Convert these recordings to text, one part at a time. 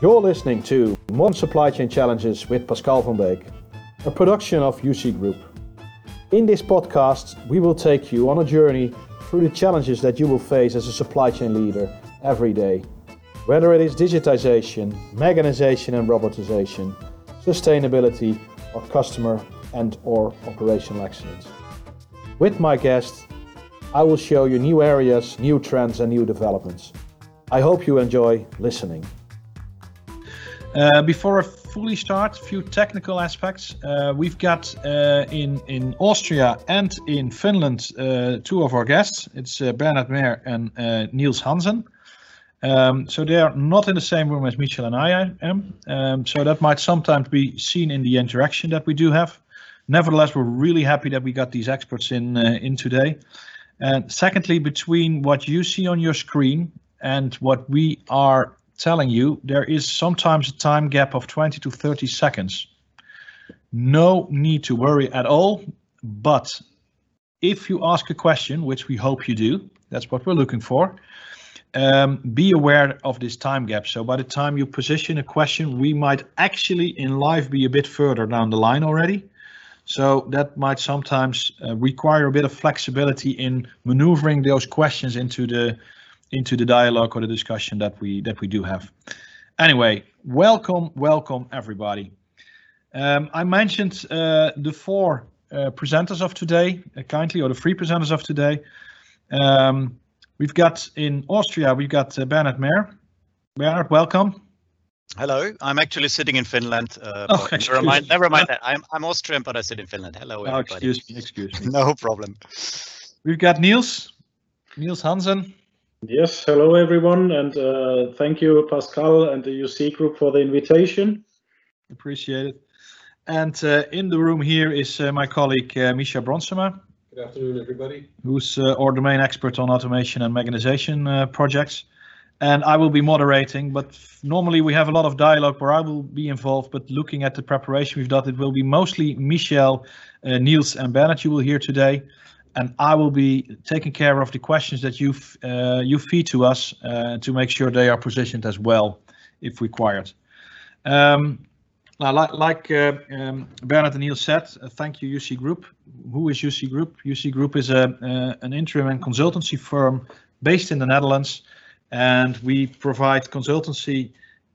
You're listening to Modern Supply Chain Challenges with Pascal van Beek, a production of UC Group. In this podcast, we will take you on a journey through the challenges that you will face as a supply chain leader every day. Whether it is digitization, mechanization and robotization, sustainability, or customer and or operational excellence. With my guest, I will show you new areas, new trends and new developments. I hope you enjoy listening. Uh, before I fully start, a few technical aspects. Uh, we've got uh, in in Austria and in Finland uh, two of our guests. It's uh, Bernard Mehr and uh, Niels Hansen. Um, so they are not in the same room as Michel and I am. Um, so that might sometimes be seen in the interaction that we do have. Nevertheless, we're really happy that we got these experts in in today. And secondly, between what you see on your screen and what we are telling you, there is sometimes a time gap of 20 to 30 seconds. No need to worry at all, but if you ask a question, which we hope you do, that's what we're looking for, um, be aware of this time gap. So by the time you position a question, we might actually in live be a bit further down the line already. So that might sometimes uh, require a bit of flexibility in maneuvering those questions into the into the dialogue or the discussion that we that we do have. Anyway, welcome, welcome everybody. Um, I mentioned uh, the four uh, presenters of today, uh, kindly, or the three presenters of today. Um, we've got in Austria, we've got uh, Bernard Mehr. Bernard, welcome. Hello, I'm actually sitting in Finland. Uh, oh, never mind, never mind that. I'm, I'm Austrian, but I sit in Finland. Hello, oh, excuse me, excuse me. no problem. We've got Niels, Niels Hansen. Yes, hello everyone, and uh, thank you, Pascal and the UC Group for the invitation. Appreciate it. And uh, in the room here is uh, my colleague uh, Michel Bronsema. Good afternoon, everybody. Who's uh, our domain expert on automation and mechanization uh, projects. And I will be moderating, but normally we have a lot of dialogue where I will be involved, but looking at the preparation we've done, it will be mostly Michel, uh, Niels and Bernard you will hear today and I will be taking care of the questions that you uh, you feed to us uh, to make sure they are positioned as well, if required. Um, now, like, like uh, um, Bernard and Neil said, uh, thank you UC Group. Who is UC Group? UC Group is a uh, an interim and consultancy firm based in the Netherlands, and we provide consultancy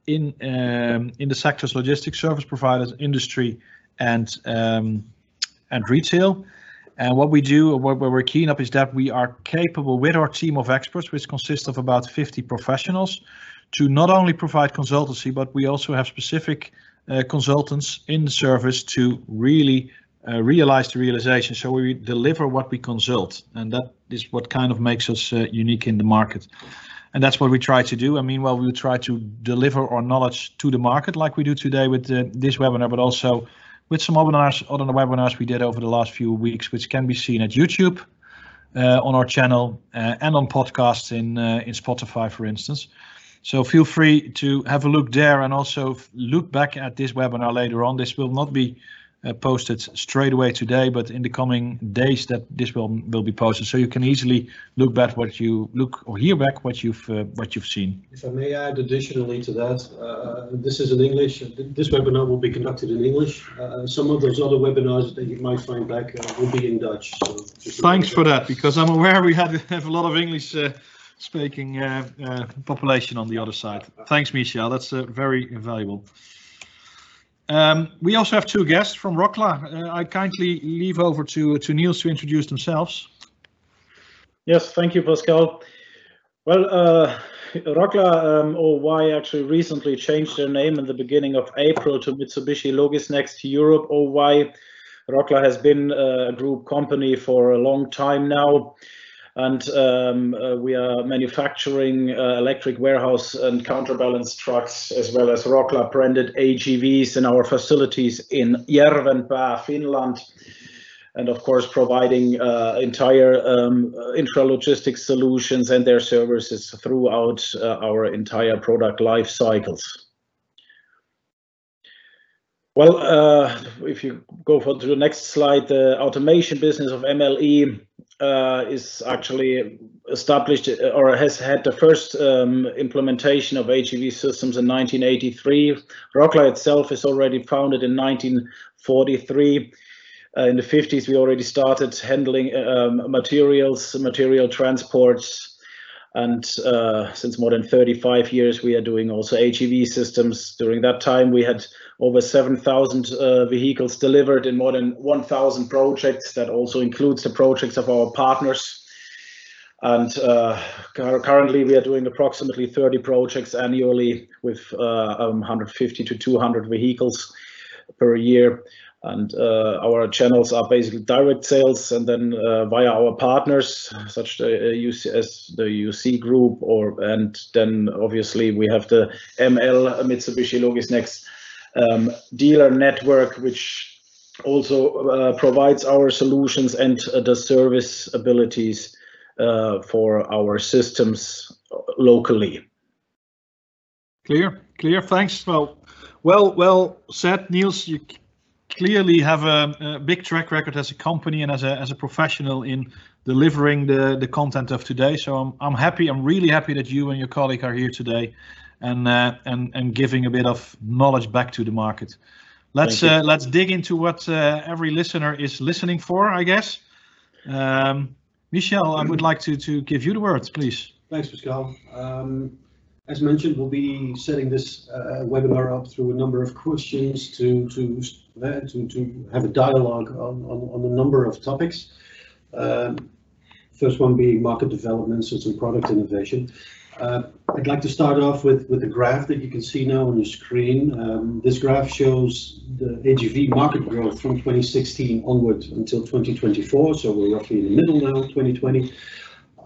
in um, in the sectors logistics service providers, industry, and um, and retail. And what we do, what we're keen up is that we are capable with our team of experts, which consists of about 50 professionals, to not only provide consultancy, but we also have specific uh, consultants in the service to really uh, realize the realization. So we deliver what we consult, and that is what kind of makes us uh, unique in the market. And that's what we try to do. And meanwhile, we try to deliver our knowledge to the market like we do today with uh, this webinar, but also with some webinars, other webinars we did over the last few weeks, which can be seen at YouTube uh, on our channel uh, and on podcasts in uh, in Spotify, for instance. So feel free to have a look there and also look back at this webinar later on. This will not be posted straight away today, but in the coming days that this will will be posted, so you can easily look back what you look or hear back what you've uh, what you've seen. If I may add additionally to that, uh, this is in English. This webinar will be conducted in English. Uh, some of those other webinars that you might find back uh, will be in Dutch. So Thanks for that, because I'm aware we had have a lot of English. Uh, speaking population on the other side. Thanks, Michel. That's very valuable. Um, we also have two guests from Rocla. Uh, I kindly leave over to, to Niels to introduce themselves. Yes, thank you, Pascal. Well, uh, Rocla um, OY actually recently changed their name in the beginning of April to Mitsubishi Logisnext Europe OY. Rocla has been uh, a group company for a long time now and um, uh, we are manufacturing uh, electric warehouse and counterbalance trucks as well as Rocla branded AGVs in our facilities in Järvenpää, Finland and of course providing uh, entire um, intralogistics solutions and their services throughout uh, our entire product life cycles. Well, uh, if you go for to the next slide, the automation business of MLE uh, is actually established uh, or has had the first um, implementation of AGV systems in 1983. Rocla itself is already founded in 1943. Uh, in the 50s, we already started handling um, materials, material transports, and uh, since more than 35 years, we are doing also AGV systems. During that time, we had over 7,000 uh, vehicles delivered in more than 1,000 projects. That also includes the projects of our partners. And uh, currently, we are doing approximately 30 projects annually with uh, um, 150 to 200 vehicles per year and uh, our channels are basically direct sales and then uh, via our partners such uh, as the UC group or and then obviously we have the ML Mitsubishi Logisnext um, dealer network which also uh, provides our solutions and uh, the service abilities uh, for our systems locally. Clear, clear. Thanks. Well, well, well said, Niels. You clearly have a, a, big track record as a company and as a as a professional in delivering the the content of today. So I'm I'm happy. I'm really happy that you and your colleague are here today, and uh, and and giving a bit of knowledge back to the market. Let's uh, let's dig into what uh, every listener is listening for. I guess. Um, Michel, I would like to to give you the words, please. Thanks, Pascal. Um, as mentioned, we'll be setting this uh, webinar up through a number of questions to to uh, to, to have a dialogue on, on, on a number of topics. Um, first one being market developments and some product innovation. Uh, I'd like to start off with, with the graph that you can see now on your screen. Um, this graph shows the AGV market growth from 2016 onward until 2024, so we're roughly in the middle now, 2020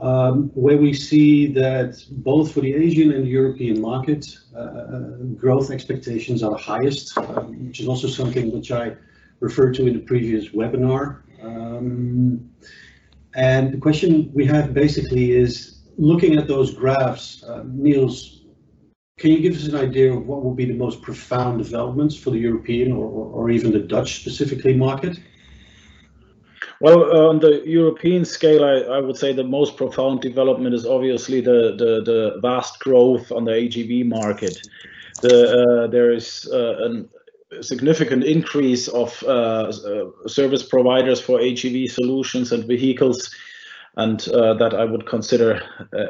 um, where we see that both for the Asian and European market, uh, growth expectations are highest, um, which is also something which I referred to in the previous webinar. Um, and the question we have basically is, looking at those graphs, uh, Niels, can you give us an idea of what will be the most profound developments for the European or, or even the Dutch specifically market? Well, uh, on the European scale, I, would say the most profound development is obviously the, vast growth on the AGV market. Uh, there is uh, a significant increase of service providers for AGV solutions and vehicles, and that I would consider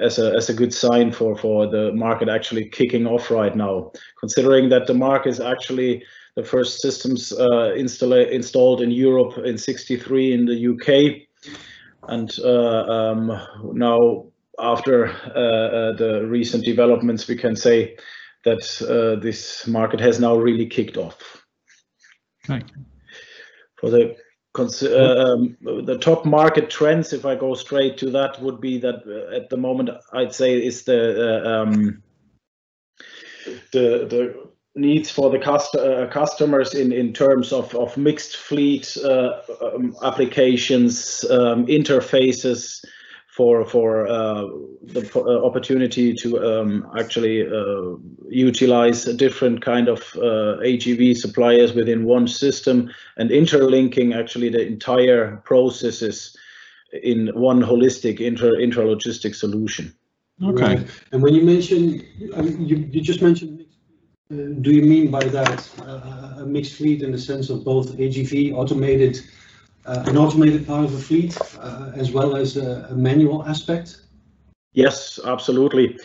as a, as a good sign for, for the market actually kicking off right now, considering that the market is actually the first systems uh, installed in Europe in 63 in the UK. And uh, um, now after uh, the recent developments, we can say that this market has now really kicked off. Okay. For the uh, um, the top market trends, if I go straight to that, would be that uh, at the moment I'd say is the uh, um, the the needs for the cust uh, customers in, in terms of, of mixed fleet uh, um, applications, um, interfaces for for uh, the uh, opportunity to um, actually uh, utilize a different kind of uh, suppliers within one system and interlinking actually the entire processes in one holistic inter intralogistic solution. Okay. And when you mention, I mean, you, you just mentioned do you mean by that uh, a mixed fleet in the sense of both AGV automated, uh, an automated part of a fleet, as well as a, manual aspect? Yes, absolutely.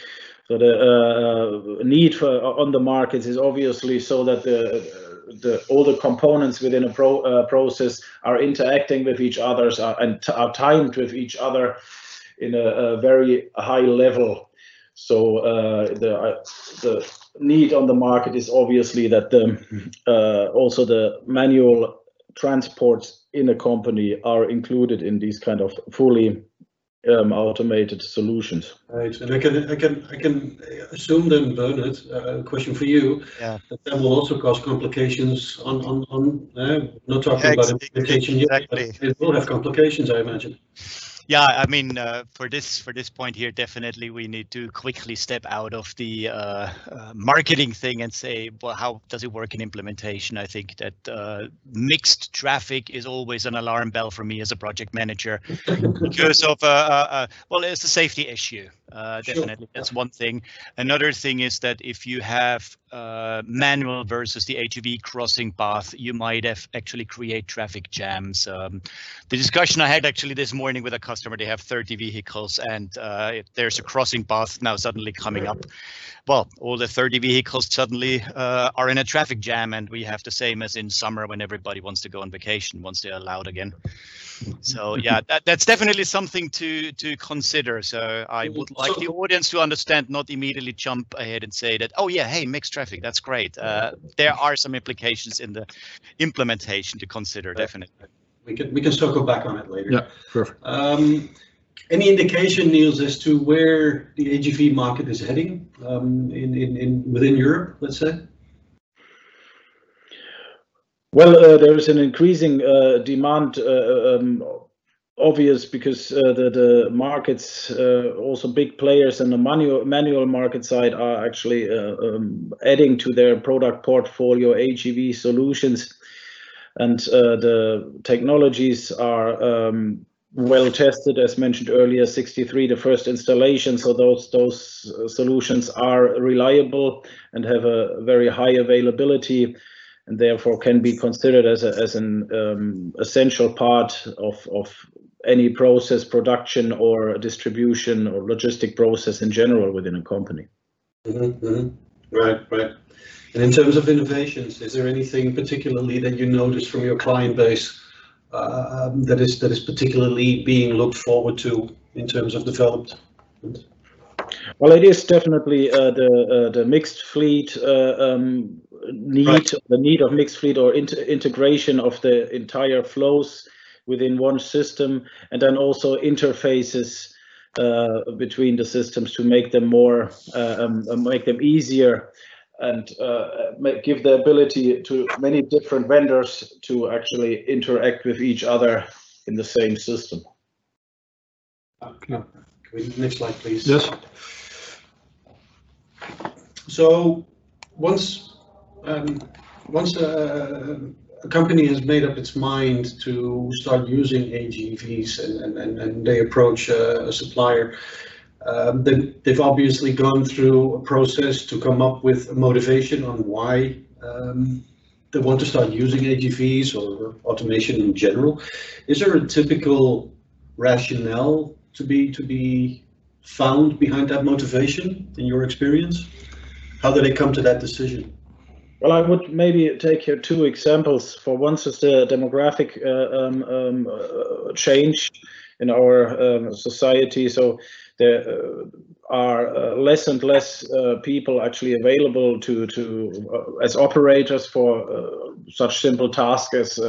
So the uh, need for on the markets is obviously so that the the all the components within a pro, uh, process are interacting with each other and are timed with each other in a, a very high level. So uh, the the need on the market is obviously that the uh, also the manual transports in a company are included in these kind of fully um, automated solutions. Right, and I can I can I can assume then, Bernard, uh, a question for you. Yeah. That, that will also cause complications on on on. Uh, not talking yeah, about implementation exactly. yet, but it will have complications, I imagine. Yeah, I mean, uh, for this for this point here, definitely we need to quickly step out of the uh, uh, marketing thing and say, well, how does it work in implementation? I think that uh, mixed traffic is always an alarm bell for me as a project manager because of, uh, uh, well, it's a safety issue. Uh, Sure. definitely, that's one thing. Another thing is that if you have uh, manual versus the AGV crossing path, you might have actually create traffic jams. Um, the discussion I had actually this morning with a customer, they have 30 vehicles and uh, if there's a crossing path now suddenly coming up. Well, all the 30 vehicles suddenly uh, are in a traffic jam and we have the same as in summer when everybody wants to go on vacation once they're allowed again. So yeah, that, that's definitely something to to consider. So I would like the audience to understand, not immediately jump ahead and say that, oh yeah, hey, mixed traffic, that's great. Uh, there are some implications in the implementation to consider, definitely. We can we can circle back on it later. Yeah, perfect. Um, any indication, Niels, as to where the AGV market is heading um, in, in, in within Europe, let's say? Well, uh, there is an increasing uh, demand, uh, um, obvious because uh, the the markets, uh, also big players in the manual manual market side, are actually uh, um, adding to their product portfolio AGV solutions, and uh, the technologies are um, well tested, as mentioned earlier. 63, the first installation, so those those uh, solutions are reliable and have a very high availability and therefore can be considered as, a, as an um, essential part of, of any process production or distribution or logistic process in general within a company. Mm-hmm, mm-hmm. Right, right. And in terms of innovations, is there anything particularly that you notice from your client base uh, that is that is particularly being looked forward to in terms of development? Well, it is definitely uh, the uh, the mixed fleet uh, um, need, Right. the need of mixed fleet or inter- integration of the entire flows within one system, and then also interfaces uh, between the systems to make them more, uh, um, uh, make them easier, and uh, make, give the ability to many different vendors to actually interact with each other in the same system. Can we, next slide, please. Yes. So once um, once a, a company has made up its mind to start using AGVs and, and, and they approach a, supplier, um, then they've obviously gone through a process to come up with a motivation on why um, they want to start using AGVs or automation in general. Is there a typical rationale to be to be found behind that motivation in your experience? How did they come to that decision? Well, I would maybe take here two examples. For once, is the demographic uh, um, um, uh, change in our um, society. So there uh, are uh, less and less people actually available to to as operators for such simple tasks as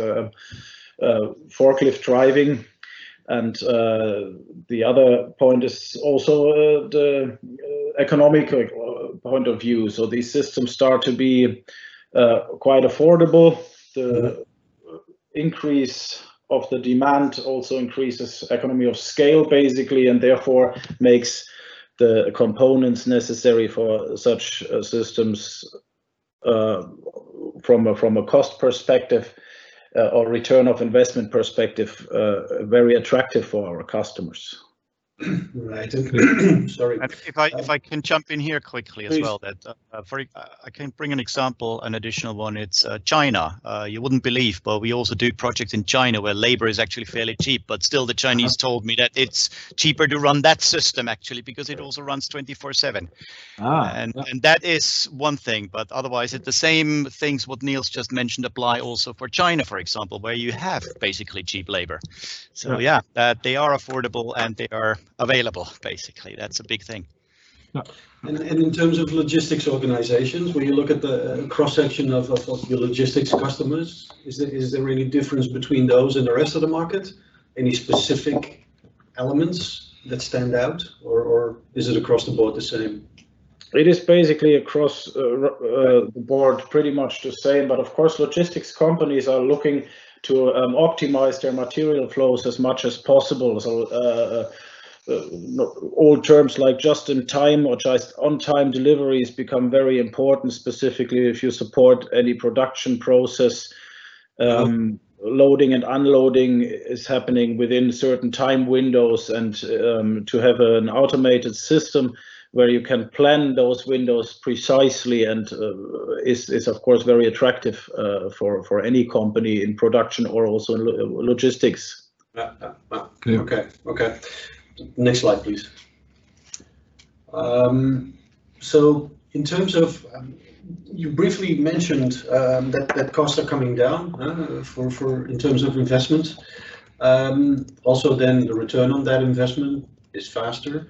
forklift driving. And uh, the other point is also uh, the economic point of view. So these systems start to be uh, quite affordable. The increase of the demand also increases economy of scale, basically, and therefore makes the components necessary for such uh, systems uh, from a, from a cost perspective uh, or return of investment perspective uh, very attractive for our customers. Right. and- Sorry. And if I if I can jump in here quickly as well, that uh, for uh, I can bring an example, an additional one. It's uh, China. Uh, you wouldn't believe, but we also do projects in China where labor is actually fairly cheap. But still, the Chinese told me that it's cheaper to run that system actually because it also runs 24/7. Ah, and and that is one thing. But otherwise, it's the same things what Niels just mentioned apply also for China, for example, where you have basically cheap labor. So yeah, that they are affordable and they are available. Basically, that's a big thing. And, and in terms of logistics organizations, when you look at the cross section of, of, of your logistics customers, is there, is there any difference between those and the rest of the market? Any specific elements that stand out, or, or is it across the board the same? It is basically across uh, uh, the board pretty much the same, but of course, logistics companies are looking to um, optimize their material flows as much as possible. So uh, uh, all terms like just in time or just on time deliveries become very important, specifically if you support any production process. Um, loading and unloading is happening within certain time windows and um, to have an automated system where you can plan those windows precisely and uh, is, is of course very attractive uh, for, for any company in production or also in lo logistics. Okay, okay. Next slide, please. Um, so in terms of, um, you briefly mentioned um, that, that costs are coming down uh, for, for in terms of investment. Um, also then the return on that investment is faster.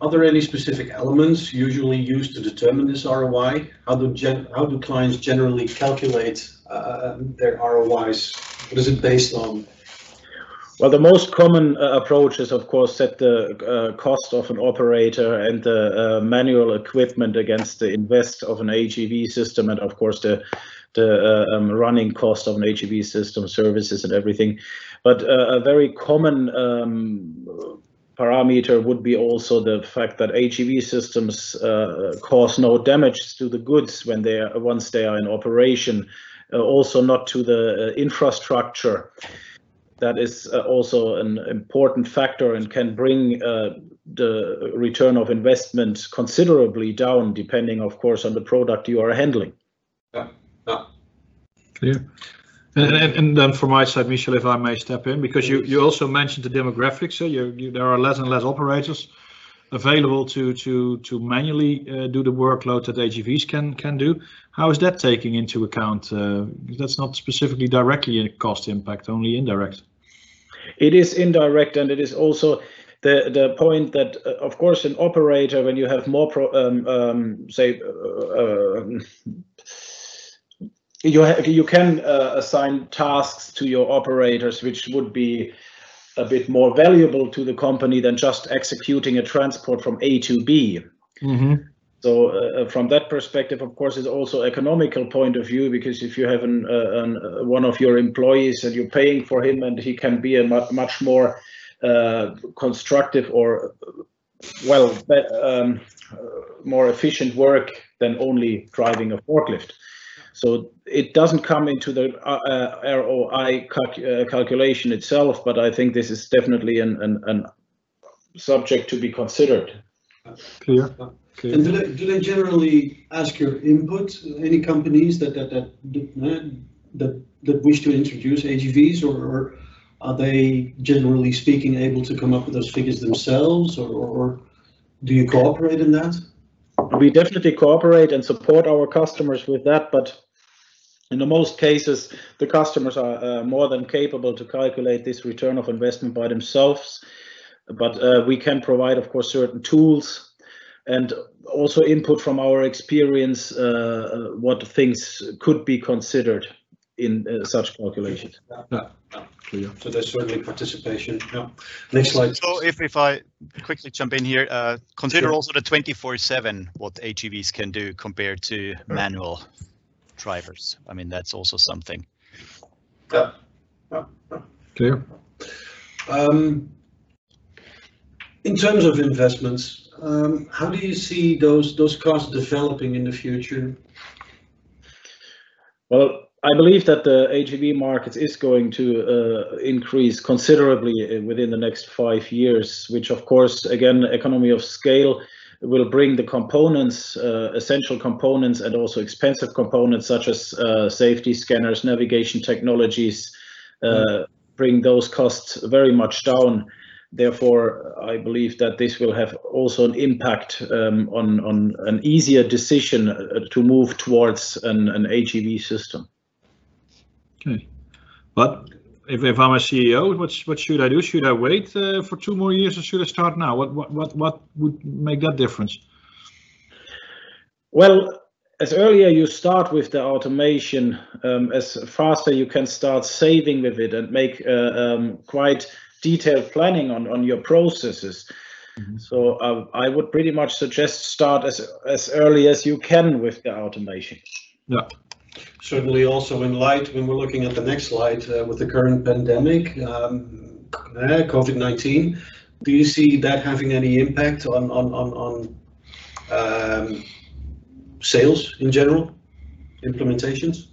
Are there any specific elements usually used to determine this ROI? How do gen how do clients generally calculate uh, their ROIs? What is it based on? Well, the most common uh, approach is, of course, set the uh, cost of an operator and the uh, manual equipment against the invest of an AGV system, and of course the the uh, um, running cost of an AGV system, services, and everything. But uh, a very common um, parameter would be also the fact that AGV systems uh, cause no damage to the goods when they are once they are in operation, also not to the infrastructure. That is uh, also an important factor and can bring uh, the return of investment considerably down, depending, of course, on the product you are handling. Yeah. yeah. Clear. And, and, and, then from my side, Michel, if I may step in, because you, you also mentioned the demographics. So you, you, there are less and less operators available to to to manually uh, do the workload that AGVs can can do. How is that taking into account? Uh, that's not specifically directly a cost impact, only indirect. It is indirect, and it is also the the point that, uh, of course, an operator when you have more pro, um, um, say uh, uh, you you can uh, assign tasks to your operators which would be a bit more valuable to the company than just executing a transport from A to B. Mm-hmm. So uh, from that perspective, of course, it's also economical point of view because if you have an, uh, an uh, one of your employees and you're paying for him and he can be a mu- much more uh, constructive or well um, more efficient work than only driving a forklift. So it doesn't come into the uh, uh ROI calc uh, calculation itself, but I think this is definitely an, an, an subject to be considered. Clear. Clear. And do they, do they generally ask your input? Any companies that that that that that wish to introduce AGVs, or, or are they generally speaking able to come up with those figures themselves, or, or do you cooperate in that? We definitely cooperate and support our customers with that, but in the most cases, the customers are uh, more than capable to calculate this return of investment by themselves. But uh, we can provide, of course, certain tools and also input from our experience uh, what things could be considered in uh, such calculations. Yeah, yeah, clear. So there's certainly participation. Yeah. Next slide. So if, if I quickly jump in here, uh, consider sure. also the 24/7 what AGVs can do compared to manual drivers. I mean, that's also something. Yeah. yeah. Clear. Um, in terms of investments, um, how do you see those those costs developing in the future? Well, I believe that the AGV market is going to uh, increase considerably within the next five years, which of course, again, economy of scale will bring the components, uh, essential components, and also expensive components such as uh, safety scanners, navigation technologies, uh, bring those costs very much down. Therefore, I believe that this will have also an impact um, on, on an easier decision uh, to move towards an, an AGV system. Okay, but if, if I'm a CEO, what what should I do? Should I wait uh, for two more years or should I start now? What what what what would make that difference? Well, as earlier you start with the automation, um, as faster you can start saving with it and make uh, um, quite detailed planning on on your processes. Mm -hmm. So uh, I would pretty much suggest start as as early as you can with the automation. Yeah. Certainly also in light when we're looking at the next slide uh, with the current pandemic, um, uh, COVID-19, do you see that having any impact on on on, on um, sales in general, implementations?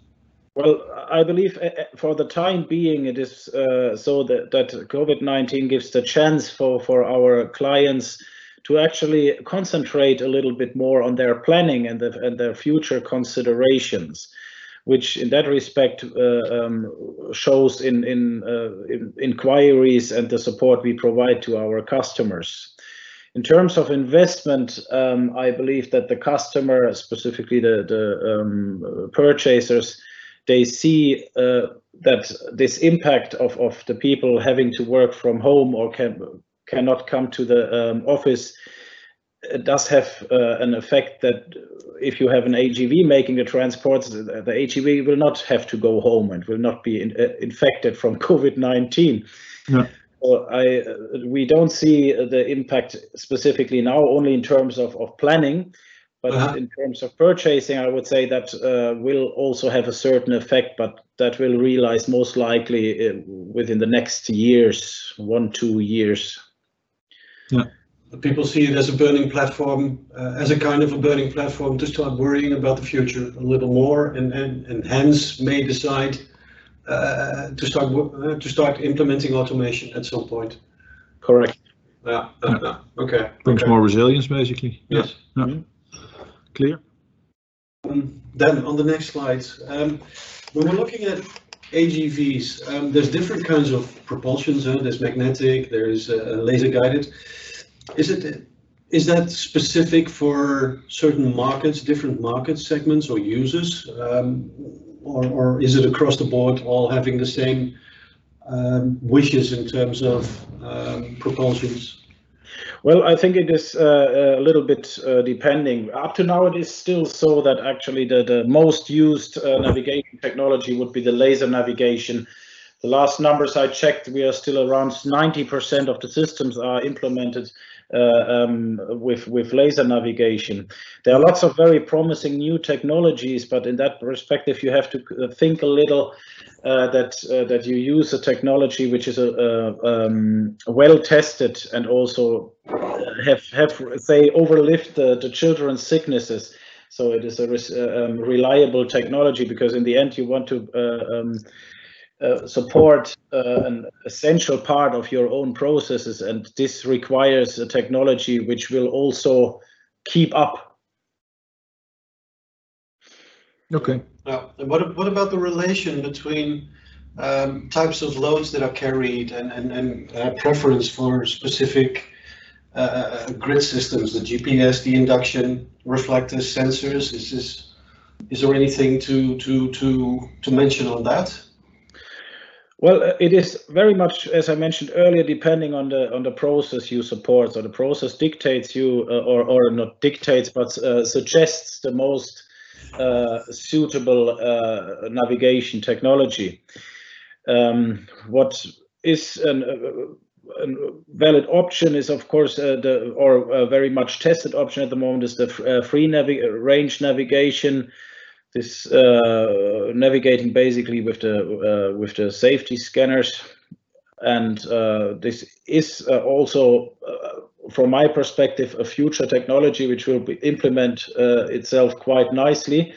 Well, I believe uh, uh, for the time being, it is uh, so that, that COVID-19 gives the chance for, for our clients to actually concentrate a little bit more on their planning and, the, and their future considerations, which in that respect uh, um, shows in, in, uh, in, inquiries and the support we provide to our customers. In terms of investment, um, I believe that the customer, specifically the, the um, purchasers, they see uh, that this impact of, of the people having to work from home or can, cannot come to the um, office does have uh, an effect that if you have an AGV making the transports, the, the AGV will not have to go home and will not be in, uh, infected from COVID-19. Yeah. So I, uh, we don't see the impact specifically now, only in terms of, of planning, but uh -huh. in terms of purchasing, I would say that uh, will also have a certain effect, but that will realize most likely uh, within the next years, one, two years. Yeah. People see it as a burning platform, uh, as a kind of a burning platform to start worrying about the future a little more, and and, and hence may decide uh, to start uh, to start implementing automation at some point. Correct. Yeah. yeah. Okay. Brings okay. more resilience, basically. Yes. Yeah. Mm -hmm. Clear. Um, then on the next slide, um, when we're looking at AGVs, um, there's different kinds of propulsions. Huh? There's magnetic, there's uh, laser guided. Is it is that specific for certain markets, different market segments or users, um, or, or is it across the board all having the same um, wishes in terms of um, propulsions? Well, I think it is uh, a little bit uh, depending. Up to now, it is still so that actually the, the most used uh, navigation technology would be the laser navigation. The last numbers I checked, we are still around 90% of the systems are implemented um, with with laser navigation. There are lots of very promising new technologies, but in that perspective, you have to uh, think a little uh, that uh, that you use a technology which is a, a um, well tested and also have have say overlived the, the children's sicknesses. So it is a uh, um, reliable technology because in the end you want to uh, um, uh, support uh, an essential part of your own processes, and this requires a technology which will also keep up. Okay. Now, what, what about the relation between um, types of loads that are carried and, and, and uh, preference for specific uh, uh grid systems, the GPS, the induction, reflectors, sensors? Is this, is there anything to, to, to, to mention on that? Well, uh, it is very much, as I mentioned earlier, depending on the on the process you support. So the process dictates you, uh, or or not dictates, but uh, suggests the most uh, suitable uh, navigation technology. Um, what is an, uh, a valid option is, of course, the or a very much tested option at the moment is the free navi range navigation this uh, navigating basically with the uh, with the safety scanners. And uh, this is uh, also uh, from my perspective a future technology which will implement uh, itself quite nicely.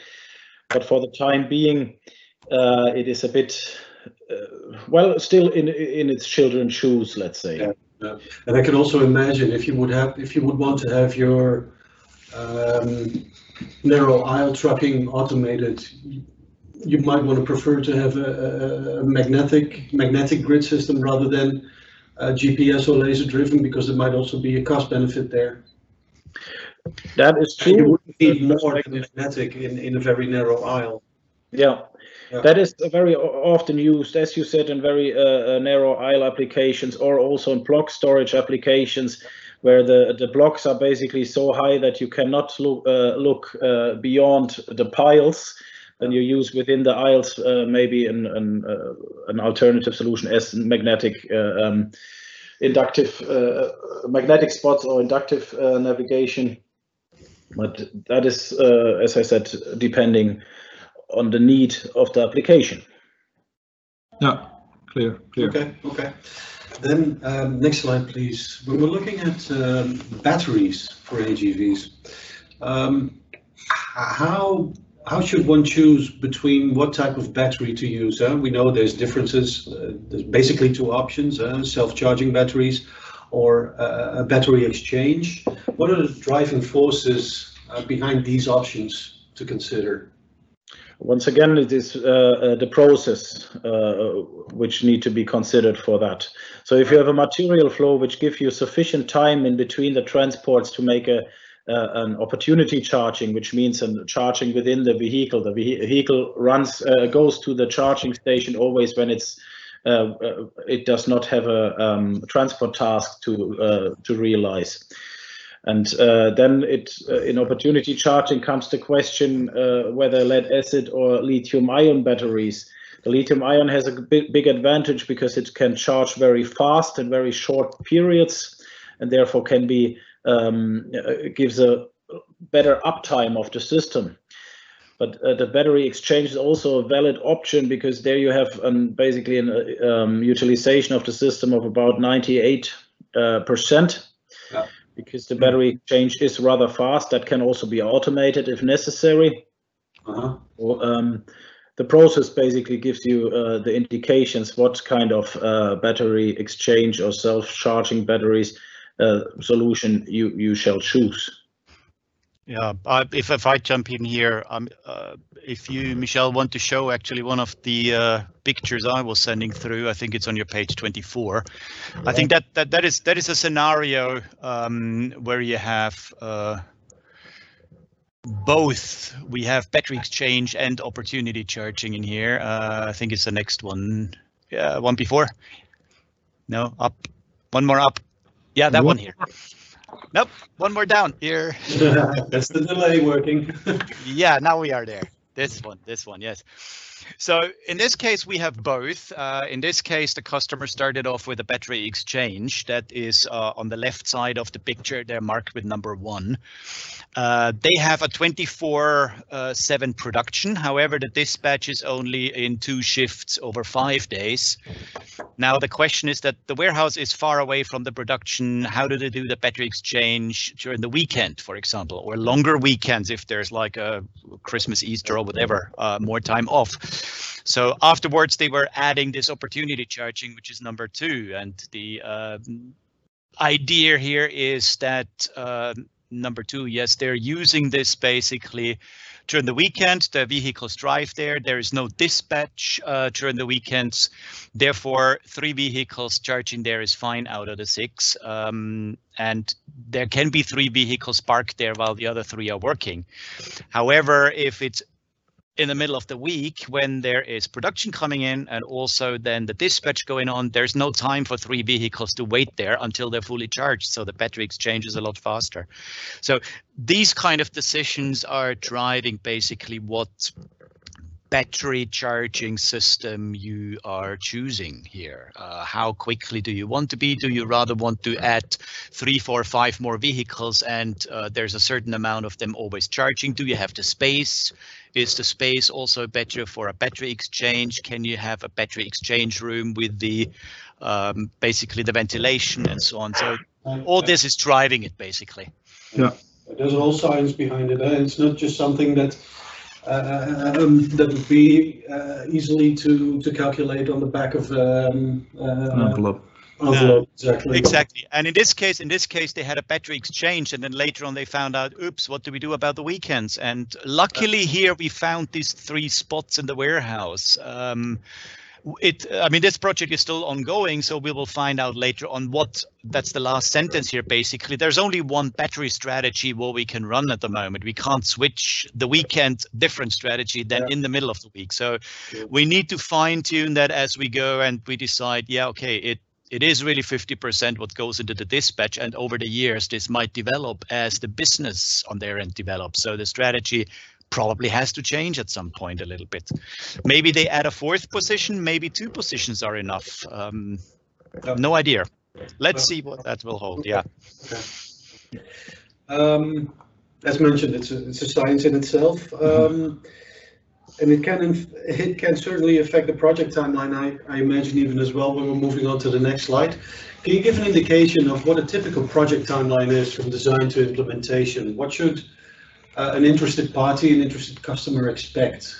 But for the time being it is a bit well still in in its children's shoes let's say. Yeah, yeah. and i can also imagine if you would have if you would want to have your um, narrow aisle trucking automated, you might want to prefer to have a, a magnetic magnetic grid system rather than GPS or laser driven because there might also be a cost benefit there. That is true. You would need more than magnetic in, in a very narrow aisle. Yeah. yeah. That is very often used, as you said, in very uh, uh, narrow aisle applications or also in block storage applications where the, the blocks are basically so high that you cannot look, uh, look uh, beyond the piles. Then you use within the aisles uh, maybe an, an, uh, an, alternative solution as magnetic uh, um, inductive uh, magnetic spots or inductive navigation. But that is, as I said, depending on the need of the application. Yeah, clear, clear. Okay, okay. Then um, next slide, please. When we're looking at um, batteries for AGVs, um, how how should one choose between what type of battery to use? We know there's differences. Uh, there's basically two options: uh, self-charging batteries or uh, a battery exchange. What are the driving forces uh, behind these options to consider? Once again, it is uh, uh, the process uh, which need to be considered for that. So if you have a material flow which gives you sufficient time in between the transports to make a uh, an opportunity charging, which means a charging within the vehicle. The vehicle runs uh, goes to the charging station always when it's uh, it does not have a um, transport task to to realize. And uh, then it, uh, in opportunity charging comes the question uh, whether lead acid or lithium ion batteries. The lithium ion has a big, big advantage because it can charge very fast in very short periods and therefore can be um, gives a better uptime of the system. But uh, the battery exchange is also a valid option because there you have basically an um, utilization of the system of about 98 uh, percent. Because the battery exchange is rather fast. That can also be automated if necessary. Uh-huh. Um, the process basically gives you uh, the indications what kind of uh, battery exchange or self-charging batteries uh, solution you, you shall choose. Yeah, uh, if if I jump in here, um, uh, if you, Michel, want to show actually one of the uh, pictures I was sending through, I think it's on your page 24. Yeah. I think that that that is that is a scenario um, where you have uh, both. We have battery exchange and opportunity charging in here. Uh, I think it's the next one. Yeah, one before. No, up. One more up. Yeah, that one here. Nope, one more down here. That's the delay working. yeah, now we are there. This one, this one, yes. So in this case, we have both. Uh, in this case, the customer started off with a battery exchange that is uh, on the left side of the picture. They're marked with number one. Uh, they have a 24-7 uh, production. However, the dispatch is only in two shifts over five days. Now, the question is that the warehouse is far away from the production. How do they do the battery exchange during the weekend, for example, or longer weekends if there's like a Christmas, Easter, or whatever, uh, more time off? So afterwards, they were adding this opportunity charging, which is number two. And the uh, idea here is that uh, number two, yes, they're using this basically during the weekend. The vehicles drive there. There is no dispatch uh, during the weekends. Therefore, three vehicles charging there is fine out of the six. Um, and there can be three vehicles parked there while the other three are working. However, if it's in the middle of the week when there is production coming in and also then the dispatch going on, there's no time for three vehicles to wait there until they're fully charged. So the battery exchange is a lot faster. So these kind of decisions are driving basically what battery charging system you are choosing here. Uh, how quickly do you want to be? Do you rather want to add three, four, five more vehicles and uh, there's a certain amount of them always charging? Do you have the space? Is the space also better for a battery exchange? Can you have a battery exchange room with the um, basically the ventilation and so on? So all this is driving it basically. Yeah, there's all science behind it. Eh? It's not just something that uh, um, that would be uh, easily to to calculate on the back of um, uh, envelope. Envelope. exactly. Exactly. And in this case, in this case, they had a battery exchange, and then later on they found out, oops, what do we do about the weekends? And luckily here we found these three spots in the warehouse. Um, it i mean this project is still ongoing so we will find out later on what that's the last sentence here basically there's only one battery strategy where we can run at the moment we can't switch the weekend different strategy than yeah. in the middle of the week so yeah. we need to fine tune that as we go and we decide yeah okay it it is really 50% what goes into the dispatch and over the years this might develop as the business on their end develops so the strategy probably has to change at some point a little bit. Maybe they add a fourth position, maybe two positions are enough. Um, no idea. Let's see what that will hold. Yeah. Um, as mentioned, it's a, it's a science in itself. Um, and it can it can certainly affect the project timeline. I, I imagine even as well when we're moving on to the next slide. Can you give an indication of what a typical project timeline is from design to implementation? What should uh, an interested party, an interested customer expect?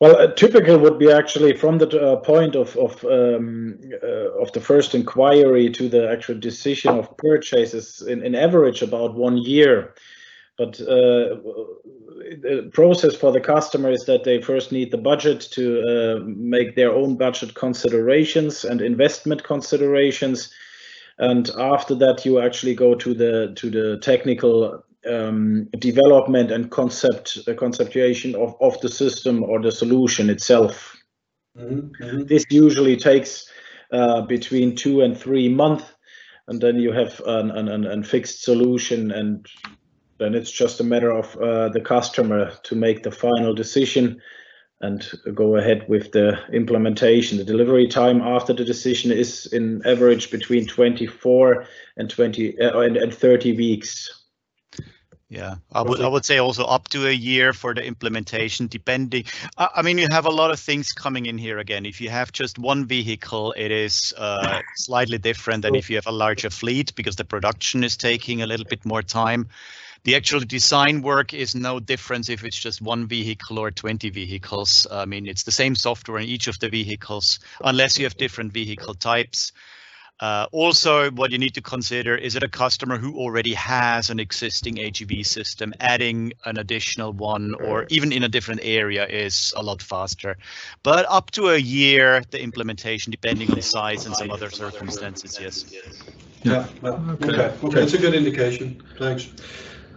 Well, typical would be actually from the uh, point of of um, uh, of the first inquiry to the actual decision of purchases in, in average about one year. But uh, the process for the customer is that they first need the budget to uh, make their own budget considerations and investment considerations. And after that, you actually go to the to the technical um, development and concept uh, conceptuation of, of the system or the solution itself. Mm -hmm. This usually takes uh, between two and three months, and then you have an, an, an fixed solution and then it's just a matter of uh, the customer to make the final decision and go ahead with the implementation. The delivery time after the decision is in average between 24 and 20 uh, and, and 30 weeks. Yeah, I would I would say also up to a year for the implementation, depending. I, I mean, you have a lot of things coming in here again. If you have just one vehicle, it is uh, slightly different than if you have a larger fleet because the production is taking a little bit more time. The actual design work is no difference if it's just one vehicle or 20 vehicles. I mean, it's the same software in each of the vehicles, unless you have different vehicle types. Uh, also, what you need to consider is it a customer who already has an existing AGV system, adding an additional one or even in a different area is a lot faster. But up to a year, the implementation, depending on the size and some other circumstances, yes. Yeah, well, okay. okay, okay, that's a good indication. Thanks.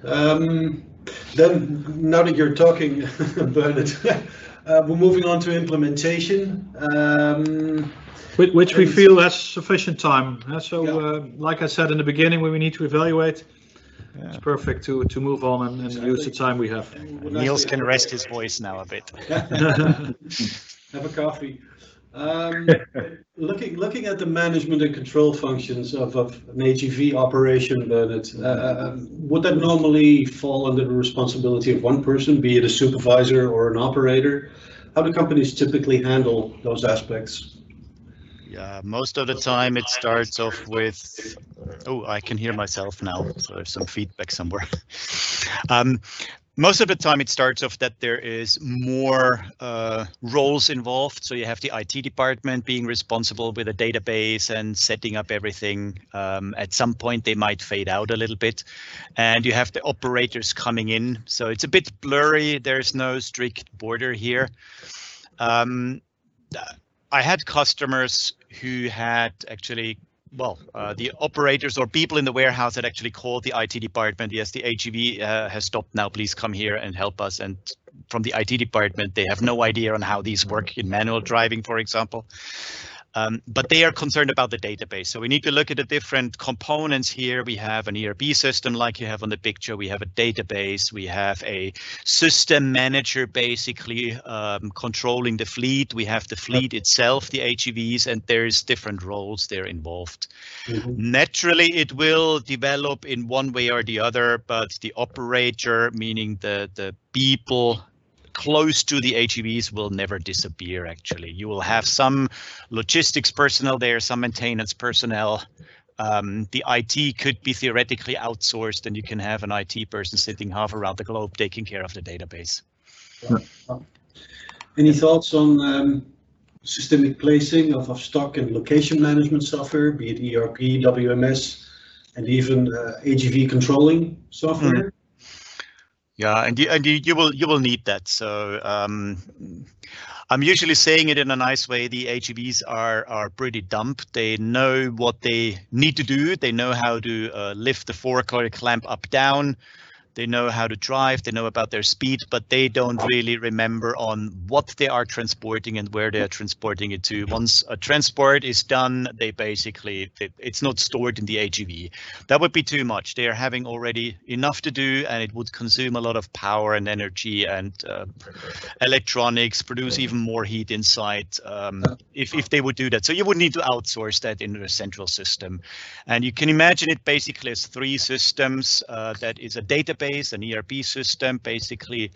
Um, then, now that you're talking, Bernard, uh, we're moving on to implementation. Um, which, which we feel has sufficient time. So, yeah. uh, like I said in the beginning, when we need to evaluate, yeah. it's perfect to to move on and, and exactly. use the time we have. Niels can rest his voice now a bit. Have a coffee. Um, looking looking at the management and control functions of, of an AGV operation, Bernard, uh, um, would that normally fall under the responsibility of one person, be it a supervisor or an operator? How do companies typically handle those aspects? Yeah, most of the time it starts off with, oh, I can hear myself now, so there's some feedback somewhere. um, most of the time it starts off that there is more uh, roles involved. So you have the IT department being responsible with a database and setting up everything. Um, at some point they might fade out a little bit and you have the operators coming in. So it's a bit blurry. There's no strict border here. Um, I had customers who had actually well, uh, the operators or people in the warehouse that actually called the IT department. Yes, the AGV uh, has stopped now. Please come here and help us. And from the IT department, they have no idea on how these work in manual driving, for example. Um, but they are concerned about the database. So we need to look at the different components here. We have an ERP system like you have on the picture. We have a database. We have a system manager basically um, controlling the fleet. We have the fleet itself, the AGVs, and there's different roles there involved. Mm -hmm. Naturally, it will develop in one way or the other, but the operator, meaning the, the people close to the AGVs will never disappear, actually. You will have some logistics personnel there, some maintenance personnel. Um, the IT could be theoretically outsourced and you can have an IT person sitting half around the globe taking care of the database. Any thoughts on um, systemic placing of, of stock and location management software, be it ERP, WMS, and even uh, AGV controlling software? Mm. Yeah, and you, and you, you will you will need that. So um, I'm usually saying it in a nice way. The AGVs are are pretty dumb. They know what they need to do. They know how to uh, lift the fork or clamp up down. They know how to drive, they know about their speed, but they don't really remember on what they are transporting and where they are transporting it to. Once a transport is done, they basically, it's not stored in the AGV. That would be too much. They are having already enough to do and it would consume a lot of power and energy and uh, electronics, produce even more heat inside um, if, if they would do that. So you would need to outsource that in a central system. And you can imagine it basically as three systems. Uh, that is a database database, an ERP system, basically,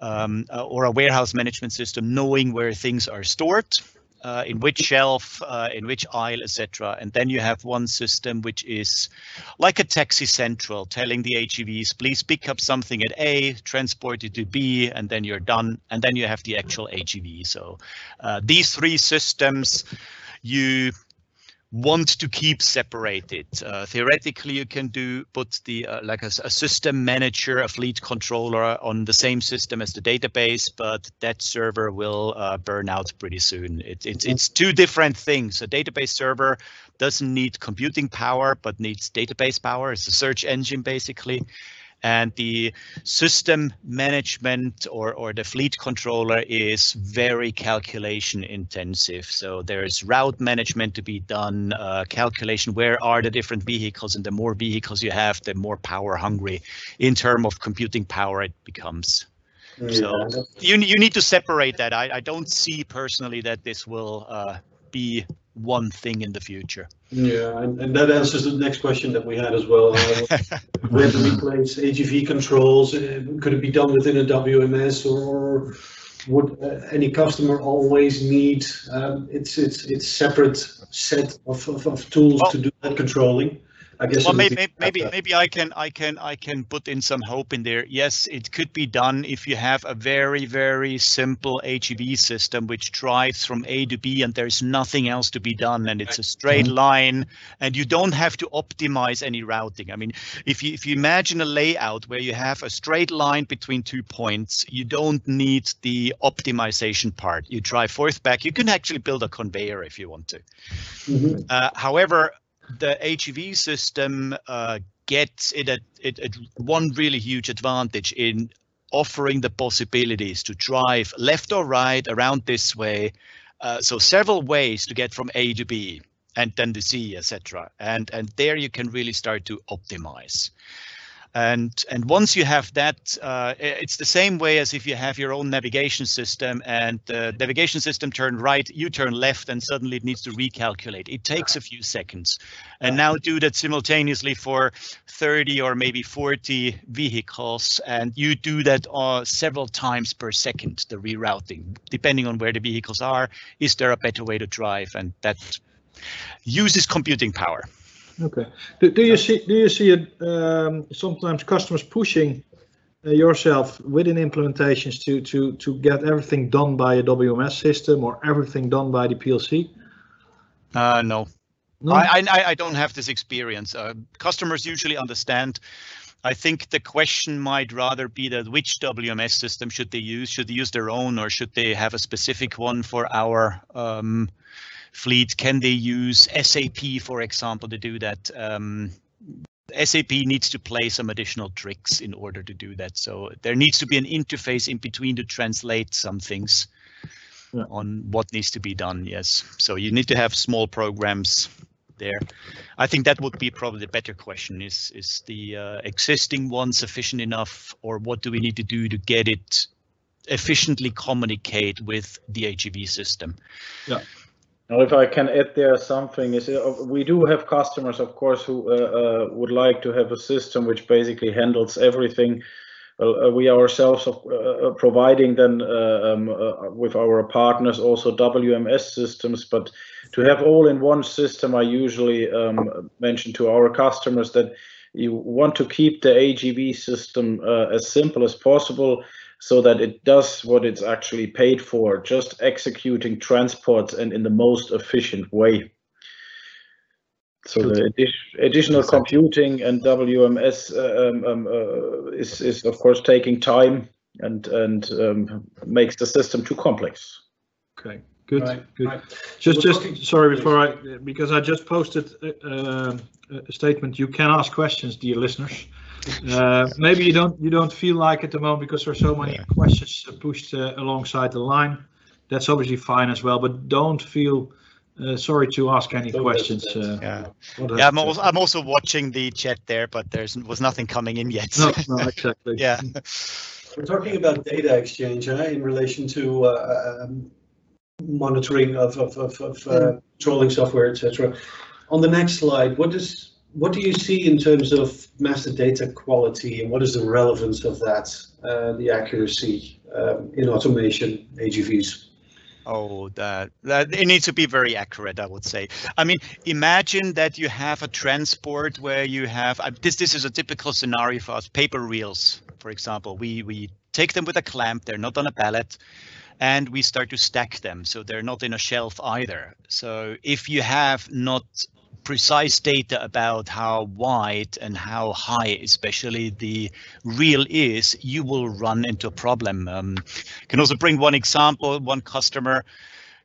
um, uh, or a warehouse management system, knowing where things are stored, uh, in which shelf, uh, in which aisle, etc. And then you have one system which is like a taxi central, telling the AGVs, please pick up something at A, transport it to B, and then you're done. And then you have the actual AGV. So uh, these three systems, you want to keep separated. Uh, theoretically, you can do put the uh, like a, a, system manager, a fleet controller on the same system as the database, but that server will uh, burn out pretty soon. It, it's it's two different things. A database server doesn't need computing power, but needs database power. It's a search engine basically and the system management or, or the fleet controller is very calculation intensive. So there's route management to be done, uh, calculation, where are the different vehicles, and the more vehicles you have, the more power hungry in terms of computing power it becomes. So you, you need to separate that. I, I don't see personally that this will uh, be one thing in the future. Yeah, and, and that answers the next question that we had as well. Uh, where do we place AGV controls? Uh, could it be done within a WMS or would uh, any customer always need um, its its its separate set of, of, of tools well, to do that controlling? I guess. Well, maybe maybe maybe I can I can I can put in some hope in there. Yes, it could be done if you have a very very simple AGV system which drives from A to B and there's nothing else to be done and it's a straight mm-hmm. line and you don't have to optimize any routing. I mean, if you if you imagine a layout where you have a straight line between two points, you don't need the optimization part. You drive forth back. You can actually build a conveyor if you want to. Mm -hmm. uh, however, the AGV system uh, gets it at, it at one really huge advantage in offering the possibilities to drive left or right around this way. Uh, so several ways to get from A to B and then to C, etc. And and there you can really start to optimize. And, and once you have that, uh, it's the same way as if you have your own navigation system and the navigation system turn right, you turn left, and suddenly it needs to recalculate. It takes a few seconds. And now do that simultaneously for 30 or maybe 40 vehicles, and you do that uh, several times per second, the rerouting, depending on where the vehicles are. Is there a better way to drive? And that uses computing power. Okay. Do, do you see do you see it um, sometimes customers pushing uh, yourself within implementations to to to get everything done by a WMS system or everything done by the PLC? Uh, no. No? I, I I don't have this experience. Uh, customers usually understand. I think the question might rather be that which WMS system should they use? Should they use their own or should they have a specific one for our um, fleet? Can they use SAP, for example, to do that? Um, SAP needs to play some additional tricks in order to do that. So there needs to be an interface in between to translate some things yeah. on what needs to be done. Yes. So you need to have small programs there. I think that would be probably the better question is is the uh, existing one sufficient enough or what do we need to do to get it efficiently communicate with the AGV system? Yeah. Now, if I can add there something, is uh, we do have customers, of course, who uh, uh, would like to have a system which basically handles everything. Uh, we ourselves are uh, providing then uh, um, with our partners also WMS systems, but to have all in one system, I usually um, mention to our customers that you want to keep the AGV system as simple as possible so that it does what it's actually paid for, just executing transports and in the most efficient way. So the additional computing and WMS uh, um, um, uh, is, is of course taking time and and um, makes the system too complex. Okay, good, right, good. Right. Just just sorry before I because I just posted uh, uh, a statement. You can ask questions, dear listeners. Uh, maybe you don't you don't feel like at the moment because there are so many yeah. questions pushed uh, alongside the line. That's obviously fine as well, but don't feel uh, sorry to ask any don't questions. Uh, yeah, yeah. I'm also, I'm also watching the chat there, but there's was nothing coming in yet. no, no, exactly. yeah. We're talking about data exchange eh, in relation to uh, um, monitoring of of, of, of uh, trolling software, etc. On the next slide, what does what do you see in terms of master data quality and what is the relevance of that, uh, the accuracy um, in automation AGVs? Oh, that, that it needs to be very accurate, I would say. I mean, imagine that you have a transport where you have uh, this. This is a typical scenario for us. Paper reels, for example, we we take them with a clamp. They're not on a pallet, and we start to stack them, so they're not in a shelf either. So if you have not precise data about how wide and how high, especially the reel is, you will run into a problem. Um, can also bring one example, one customer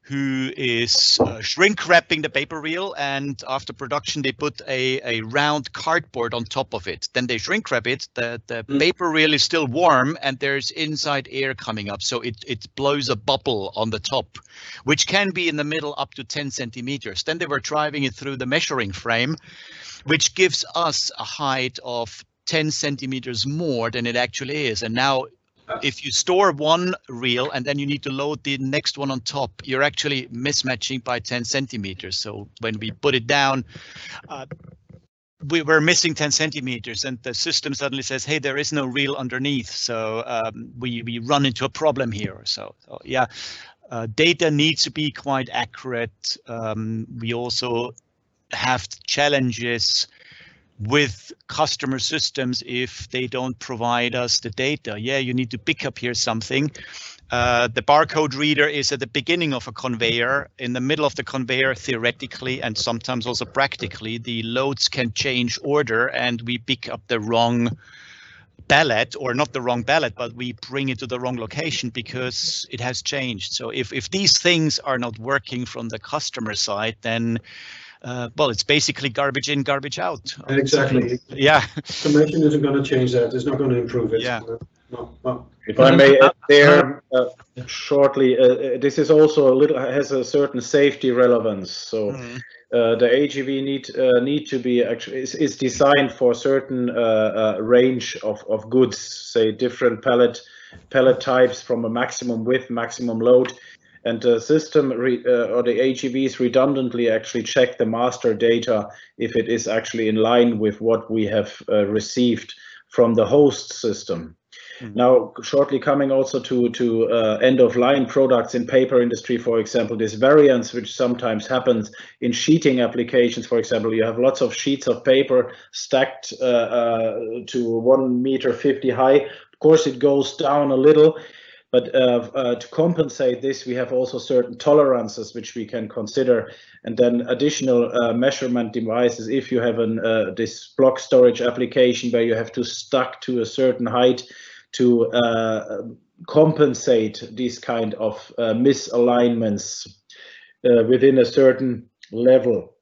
who is uh, shrink wrapping the paper reel and after production they put a, a round cardboard on top of it. Then they shrink wrap it. The, the mm. paper reel is still warm and there's inside air coming up. So it, it blows a bubble on the top which can be in the middle up to 10 centimeters. Then they were driving it through the measuring frame which gives us a height of 10 centimeters more than it actually is. And now if you store one reel and then you need to load the next one on top, you're actually mismatching by 10 centimeters. So when we put it down, uh, we were missing 10 centimeters and the system suddenly says, hey, there is no reel underneath. So um, we, we run into a problem here. So, so yeah, uh, data needs to be quite accurate. Um, we also have challenges with customer systems if they don't provide us the data. Yeah, you need to pick up here something. Uh, the barcode reader is at the beginning of a conveyor. In the middle of the conveyor, theoretically and sometimes also practically, the loads can change order and we pick up the wrong ballot or not the wrong ballot, but we bring it to the wrong location because it has changed. So if, if these things are not working from the customer side, then uh, well, it's basically garbage in, garbage out. Exactly. Yeah. Commission isn't going to change that. It's not going to improve it. Yeah. No, no. If I may add there uh, shortly, uh, uh, this is also a little has a certain safety relevance. So mm. uh, the AGV need uh, need to be actually is, is designed for a certain uh, range of of goods, say different pallet pallet types from a maximum width, maximum load and the system re, uh, or the AGVs redundantly actually check the master data if it is actually in line with what we have uh, received from the host system. Mm-hmm. Now, shortly coming also to to uh, end of line products in paper industry, for example, this variance which sometimes happens in sheeting applications. For example, you have lots of sheets of paper stacked uh, uh, to one meter fifty high. Of course, it goes down a little but uh, uh, to compensate this, we have also certain tolerances which we can consider, and then additional uh, measurement devices. If you have an uh, this block storage application where you have to stuck to a certain height to uh, compensate these kind of uh, misalignments within a certain level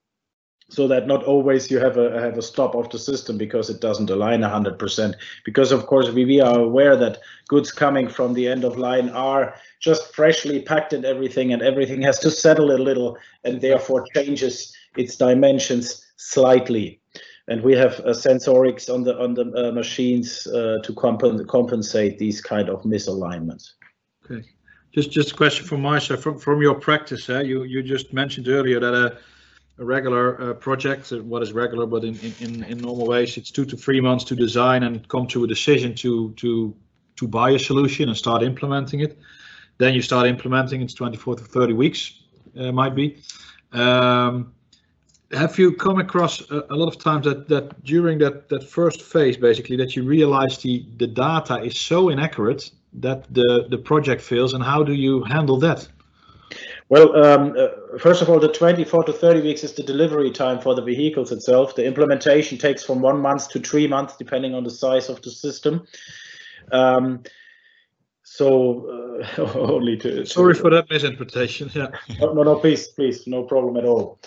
so that not always you have a have a stop of the system because it doesn't align 100% because of course we, we are aware that goods coming from the end of line are just freshly packed and everything and everything has to settle a little and therefore changes its dimensions slightly. And we have uh, sensorics on the on the uh, machines uh, to comp compensate these kind of misalignments. Okay. Just just a question from side from from your practice eh? you you just mentioned earlier that uh, a regular uh, project. Uh, what is regular, but in, in, in normal ways, it's two to three months to design and come to a decision to to to buy a solution and start implementing it. Then you start implementing. It's 24 to 30 weeks, uh, might be. Um, have you come across a, a, lot of times that that during that that first phase, basically, that you realize the the data is so inaccurate that the the project fails, and how do you handle that? Well, um, uh, first of all, the 24 to 30 weeks is the delivery time for the vehicles itself. The implementation takes from one month to three months, depending on the size of the system. Um, so uh, only to, to, sorry for that misinterpretation. Yeah. no, no, no, please, please, no problem at all.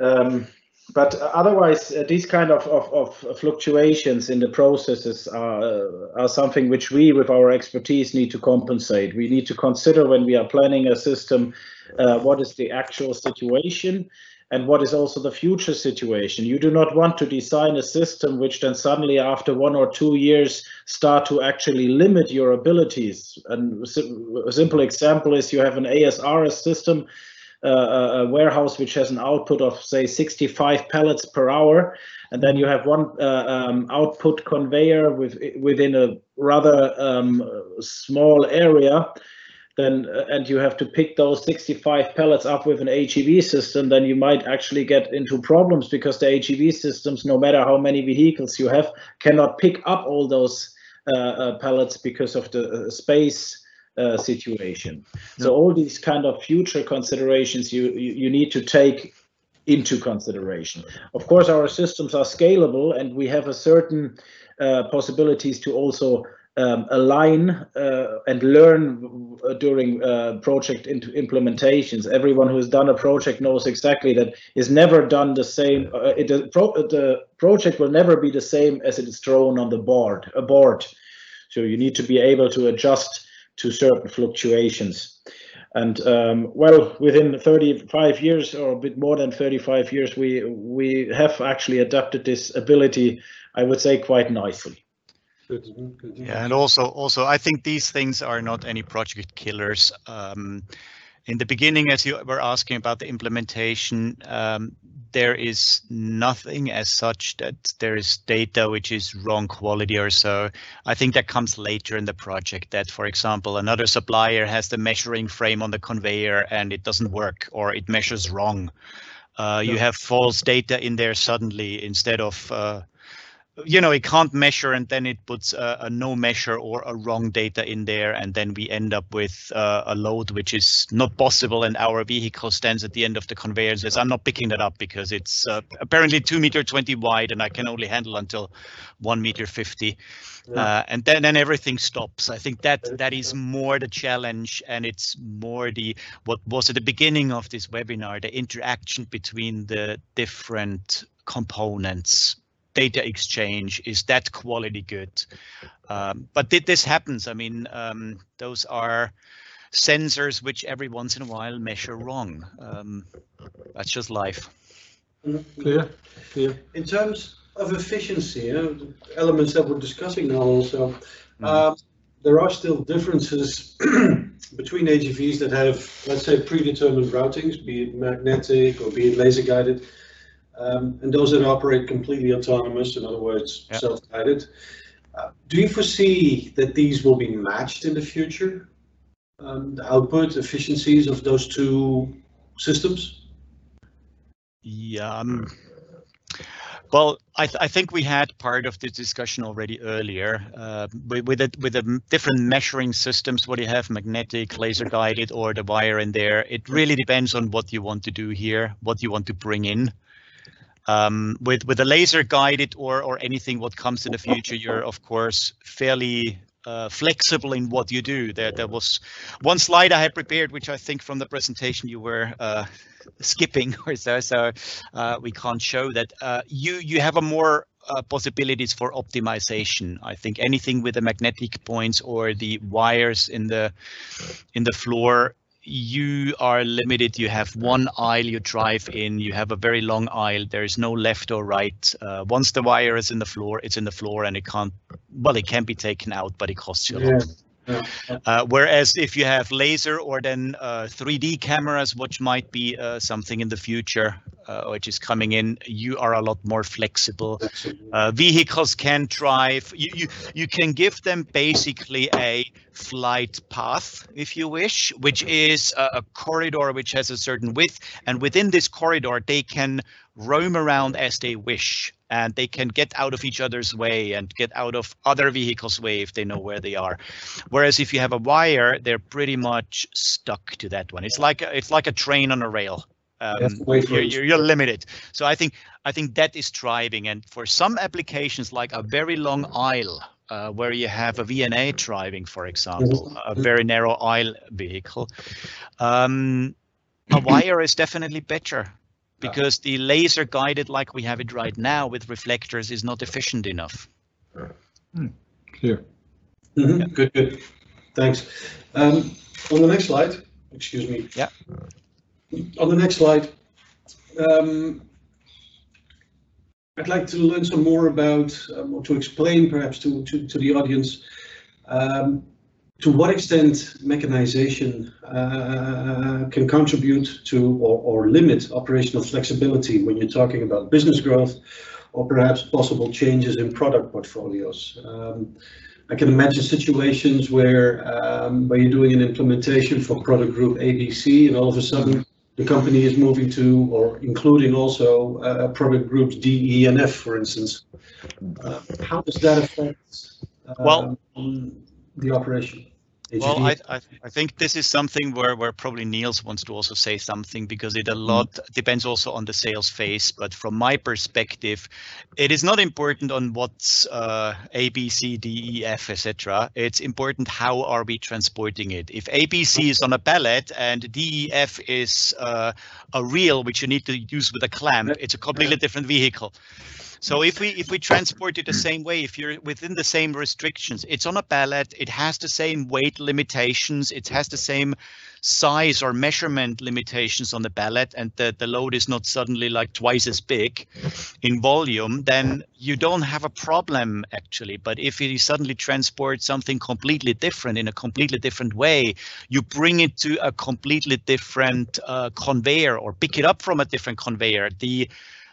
Um, but otherwise, uh, these kind of, of, of, fluctuations in the processes are, uh, are something which we, with our expertise, need to compensate. We need to consider when we are planning a system, uh, what is the actual situation and what is also the future situation. You do not want to design a system which then suddenly, after one or two years, start to actually limit your abilities. And a simple example is you have an ASRS system a warehouse which has an output of say 65 pallets per hour, and then you have one uh, um, output conveyor with within a rather um, small area then uh, and you have to pick those 65 pallets up with an AGV system, then you might actually get into problems because the AGV systems, no matter how many vehicles you have, cannot pick up all those uh, uh, pallets because of the uh, space uh, situation. So all these kind of future considerations you, you, you need to take into consideration. Of course, our systems are scalable and we have a certain uh, possibilities to also um, align uh, and learn during uh, project implementations. Everyone who has done a project knows exactly that is never done the same. Uh, it, the, pro the project will never be the same as it is thrown on the board. A board. So you need to be able to adjust to certain fluctuations. And um, well, within 35 years or a bit more than 35 years, we we have actually adapted this ability, I would say, quite nicely. Yeah, and also, also, I think these things are not any project killers. Um, in the beginning, as you were asking about the implementation, um, there is nothing as such that there is data which is wrong quality or so. I think that comes later in the project that, for example, another supplier has the measuring frame on the conveyor and it doesn't work or it measures wrong. Uh, you have false data in there suddenly instead of uh, you know, it can't measure and then it puts a, a, no measure or a wrong data in there. And then we end up with uh, a load which is not possible. And our vehicle stands at the end of the conveyor and says, I'm not picking that up because it's uh, apparently two meter 20 wide and I can only handle until one meter 50. Yeah. Uh, and then, then everything stops. I think that that is more the challenge and it's more the what was at the beginning of this webinar, the interaction between the different components data exchange is that quality good? Um, but did this happens. I mean um, those are sensors which every once in a while measure wrong. Um, that's just life. Clear clear. In terms of efficiency you know, elements that we're discussing now also mm. there are still differences between AGVs that have let's say predetermined routings be it magnetic or be it laser guided um, and those that operate completely autonomous, in other words, yep. self-guided. Uh, do you foresee that these will be matched in the future? Um, the output efficiencies of those two systems? Yeah. Um, well, I, th I, think we had part of this discussion already earlier uh, with with, a, with a different measuring systems. What you have, magnetic, laser guided, or the wire in there. It really depends on what you want to do here, what you want to bring in. Um, with with a laser guided or or anything what comes in the future, you're of course fairly uh, flexible in what you do. There there was one slide I had prepared, which I think from the presentation you were uh, skipping or so, so uh, we can't show that. Uh, you you have a more uh, possibilities for optimization. I think anything with the magnetic points or the wires in the in the floor you are limited. You have one aisle you drive in. You have a very long aisle. There is no left or right. Uh, once the wire is in the floor, it's in the floor, and it can't. Well, it can be taken out, but it costs you a yeah. lot. Uh, whereas if you have laser or then uh, 3D cameras, which might be uh, something in the future, uh, which is coming in, you are a lot more flexible. Uh, vehicles can drive. You, you you can give them basically a flight path, if you wish, which is a, a corridor which has a certain width, and within this corridor they can roam around as they wish and they can get out of each other's way and get out of other vehicles' way if they know where they are. Whereas if you have a wire, they're pretty much stuck to that one. It's like a, it's like a train on a rail. Um, you're, you're, you're, limited. So I think I think that is driving. And for some applications, like a very long aisle, uh, where you have a VNA driving, for example, a very narrow aisle vehicle, um, a wire is definitely better because the laser guided like we have it right now with reflectors is not efficient enough. Hmm. Clear. Mm -hmm. yeah. Good, good. Thanks. Um, on the next slide, excuse me. Yeah. On the next slide, um, I'd like to learn some more about, um, or to explain perhaps to, to, to the audience, um, to what extent mechanization uh, can contribute to or, or limit operational flexibility when you're talking about business growth or perhaps possible changes in product portfolios. Um, I can imagine situations where um, where you're doing an implementation for product group ABC and all of a sudden the company is moving to or including also uh, product groups D, E, and F, for instance. Uh, how does that affect well, um, the operation? Well, I, I, I, think this is something where, where probably Niels wants to also say something because it a mm-hmm. lot depends also on the sales phase. But from my perspective, it is not important on what's uh, A, B, C, D, E, F, etc. It's important how are we transporting it. If A, B, C is on a pallet and D, E, F is uh, a reel which you need to use with a clamp, it's a completely different vehicle. So if we if we transport it the same way, if you're within the same restrictions, it's on a pallet, it has the same weight limitations, it has the same size or measurement limitations on the pallet, and the, the load is not suddenly like twice as big in volume, then you don't have a problem actually. But if you suddenly transport something completely different in a completely different way, you bring it to a completely different uh, conveyor or pick it up from a different conveyor. The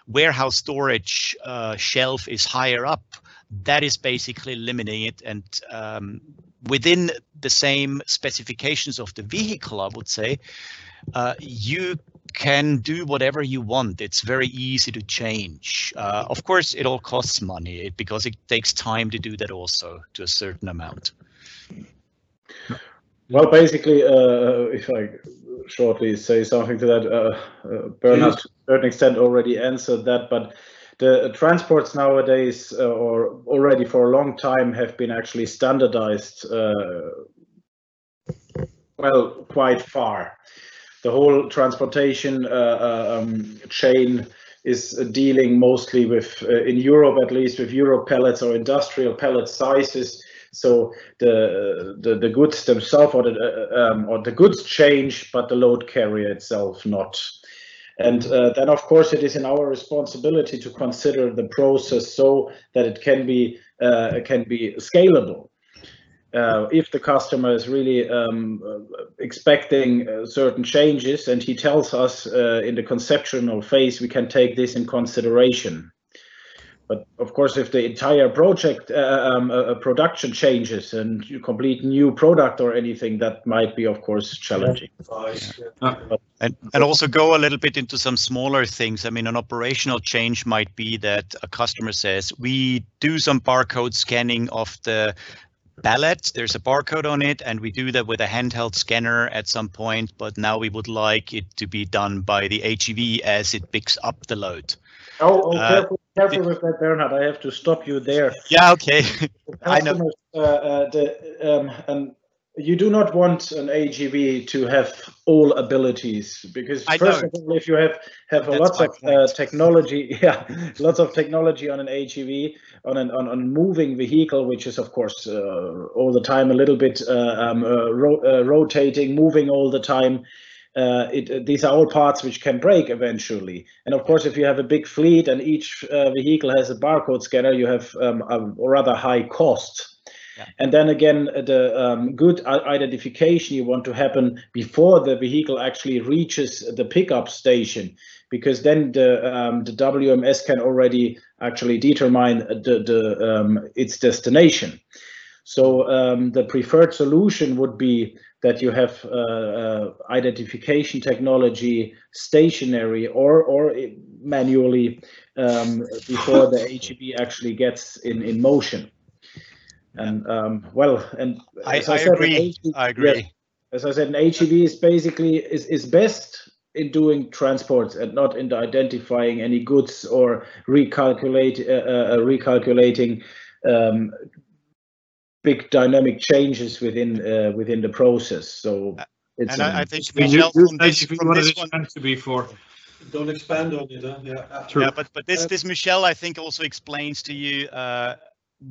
warehouse storage uh, shelf is higher up, that is basically limiting it. And um, within the same specifications of the vehicle, I would say, uh, you can do whatever you want. It's very easy to change. Uh, of course, it all costs money because it takes time to do that also to a certain amount. Well, basically, uh, if I shortly say something to that, uh, uh, Bernhard certain extent already answered that, but the transports nowadays, uh, or already for a long time, have been actually standardized, uh, well, quite far. The whole transportation uh, uh um, chain is dealing mostly with, uh, in Europe at least, with Euro pallets or industrial pellet sizes. So the the, the goods themselves or the uh, um, or the goods change, but the load carrier itself not. And uh, then, of course, it is in our responsibility to consider the process so that it can be uh, can be scalable. Uh, if the customer is really um, expecting uh, certain changes and he tells us uh, in the conceptual phase, we can take this in consideration. But of course, if the entire project uh, um, uh, production changes and you complete new product or anything, that might be, of course, challenging. Yeah. and and also go a little bit into some smaller things. I mean, an operational change might be that a customer says we do some barcode scanning of the pallet. There's a barcode on it, and we do that with a handheld scanner at some point. But now we would like it to be done by the AGV as it picks up the load. Oh, oh uh, careful, careful with that, Bernhard. I have to stop you there. Yeah, okay. I know. Uh, uh, the, um, um, you do not want an AGV to have all abilities because I first don't. of all, if you have have lots of uh, technology, yeah, lots of technology on an AGV on an on, on moving vehicle, which is of course uh, all the time a little bit uh, um, uh, ro rotating, moving all the time uh, it, these are all parts which can break eventually. And of course, if you have a big fleet and each uh, vehicle has a barcode scanner, you have um, a rather high cost. Yeah. And then again, the um, good identification you want to happen before the vehicle actually reaches the pickup station, because then the um, the WMS can already actually determine the, the um, its destination. So um, the preferred solution would be that you have uh, uh, identification technology stationary or or manually um, before the AGV actually gets in in motion. And um, well, and I, I, I agree. AGV, I agree. Yes, as I said, an AGV is basically is is best in doing transports and not in identifying any goods or recalculate uh, uh, recalculating um, big dynamic changes within uh, within the process. So uh, it's and I, I think Michel from this, from this one to be for. Don't expand on it. Huh? Yeah, True. yeah, but but this this Michel I think also explains to you uh,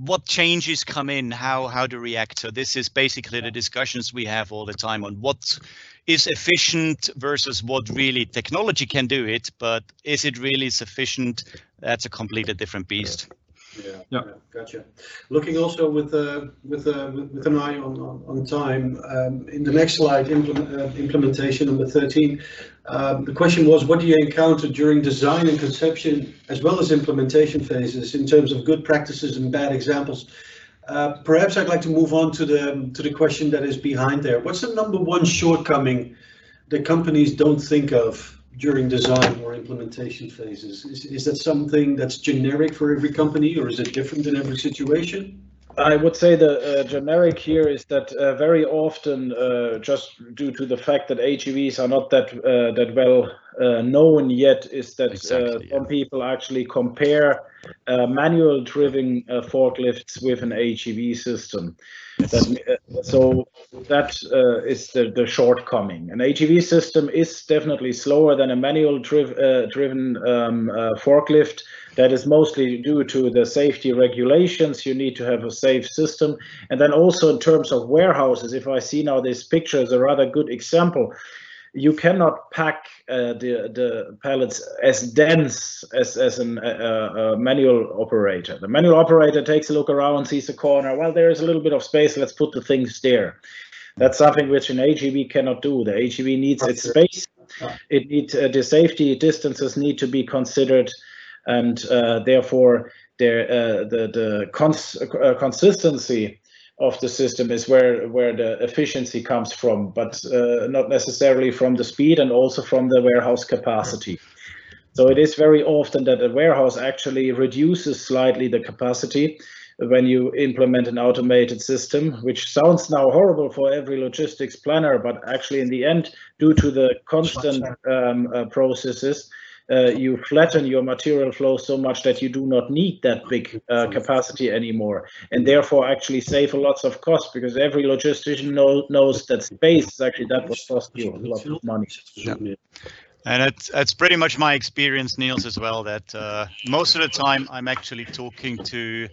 what changes come in, how how to react. So this is basically the discussions we have all the time on what is efficient versus what really technology can do it, but is it really sufficient? That's a completely different beast. Yeah, Yeah. yeah, gotcha. Looking also with uh, with uh, with with an eye on on, on time. Um, in the next slide, implement, uh, implementation number thirteen. Um, the question was, what do you encounter during design and conception, as well as implementation phases, in terms of good practices and bad examples? Uh, perhaps I'd like to move on to the to the question that is behind there. What's the number one shortcoming that companies don't think of during design or implementation phases? Is, is that something that's generic for every company or is it different in every situation? I would say the uh, generic here is that uh, very often, uh, just due to the fact that AGVs are not that uh, that well uh, known yet, is that uh, Exactly, some people actually compare manual-driven forklifts with an AGV system. That, so that uh, is the, the shortcoming. An AGV system is definitely slower than a manual-driven uh, um, uh, forklift that is mostly due to the safety regulations. You need to have a safe system. And then also in terms of warehouses, if I see now this picture is a rather good example, you cannot pack uh, the, the pallets as dense as, as an, uh, a manual operator. The manual operator takes a look around, sees a corner, well, there is a little bit of space, let's put the things there. That's something which an AGV cannot do. The AGV needs its space. It needs uh, the safety distances need to be considered and uh, therefore there, uh, the the cons uh, consistency of the system is where where the efficiency comes from, but not necessarily from the speed and also from the warehouse capacity. So it is very often that a warehouse actually reduces slightly the capacity when you implement an automated system, which sounds now horrible for every logistics planner, but actually in the end, due to the constant um, uh, processes, uh, you flatten your material flow so much that you do not need that big uh, capacity anymore and therefore actually save a lot of cost because every logistician know, knows that space is actually that what costs you a lot of money. Yeah. And it's, it's pretty much my experience, Niels, as well, that uh, most of the time I'm actually talking to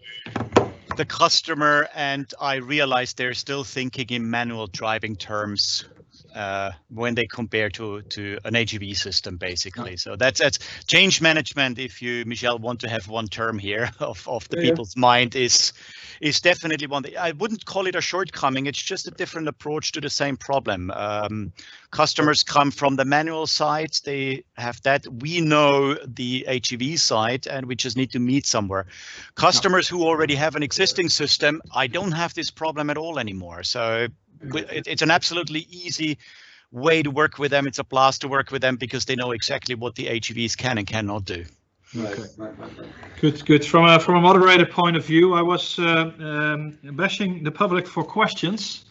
the customer and I realize they're still thinking in manual driving terms uh, when they compare to to an AGV system, basically. So that's that's change management. If you, Michel, want to have one term here of of the yeah. people's mind is is definitely one. That, I wouldn't call it a shortcoming. It's just a different approach to the same problem. Um, customers come from the manual side. They have that. We know the AGV side, and we just need to meet somewhere. Customers no. who already have an existing system, I don't have this problem at all anymore. So it's an absolutely easy way to work with them. It's a blast to work with them because they know exactly what the AGVs can and cannot do. Okay. Good, good. From a from a moderator point of view, I was uh, um, bashing the public for questions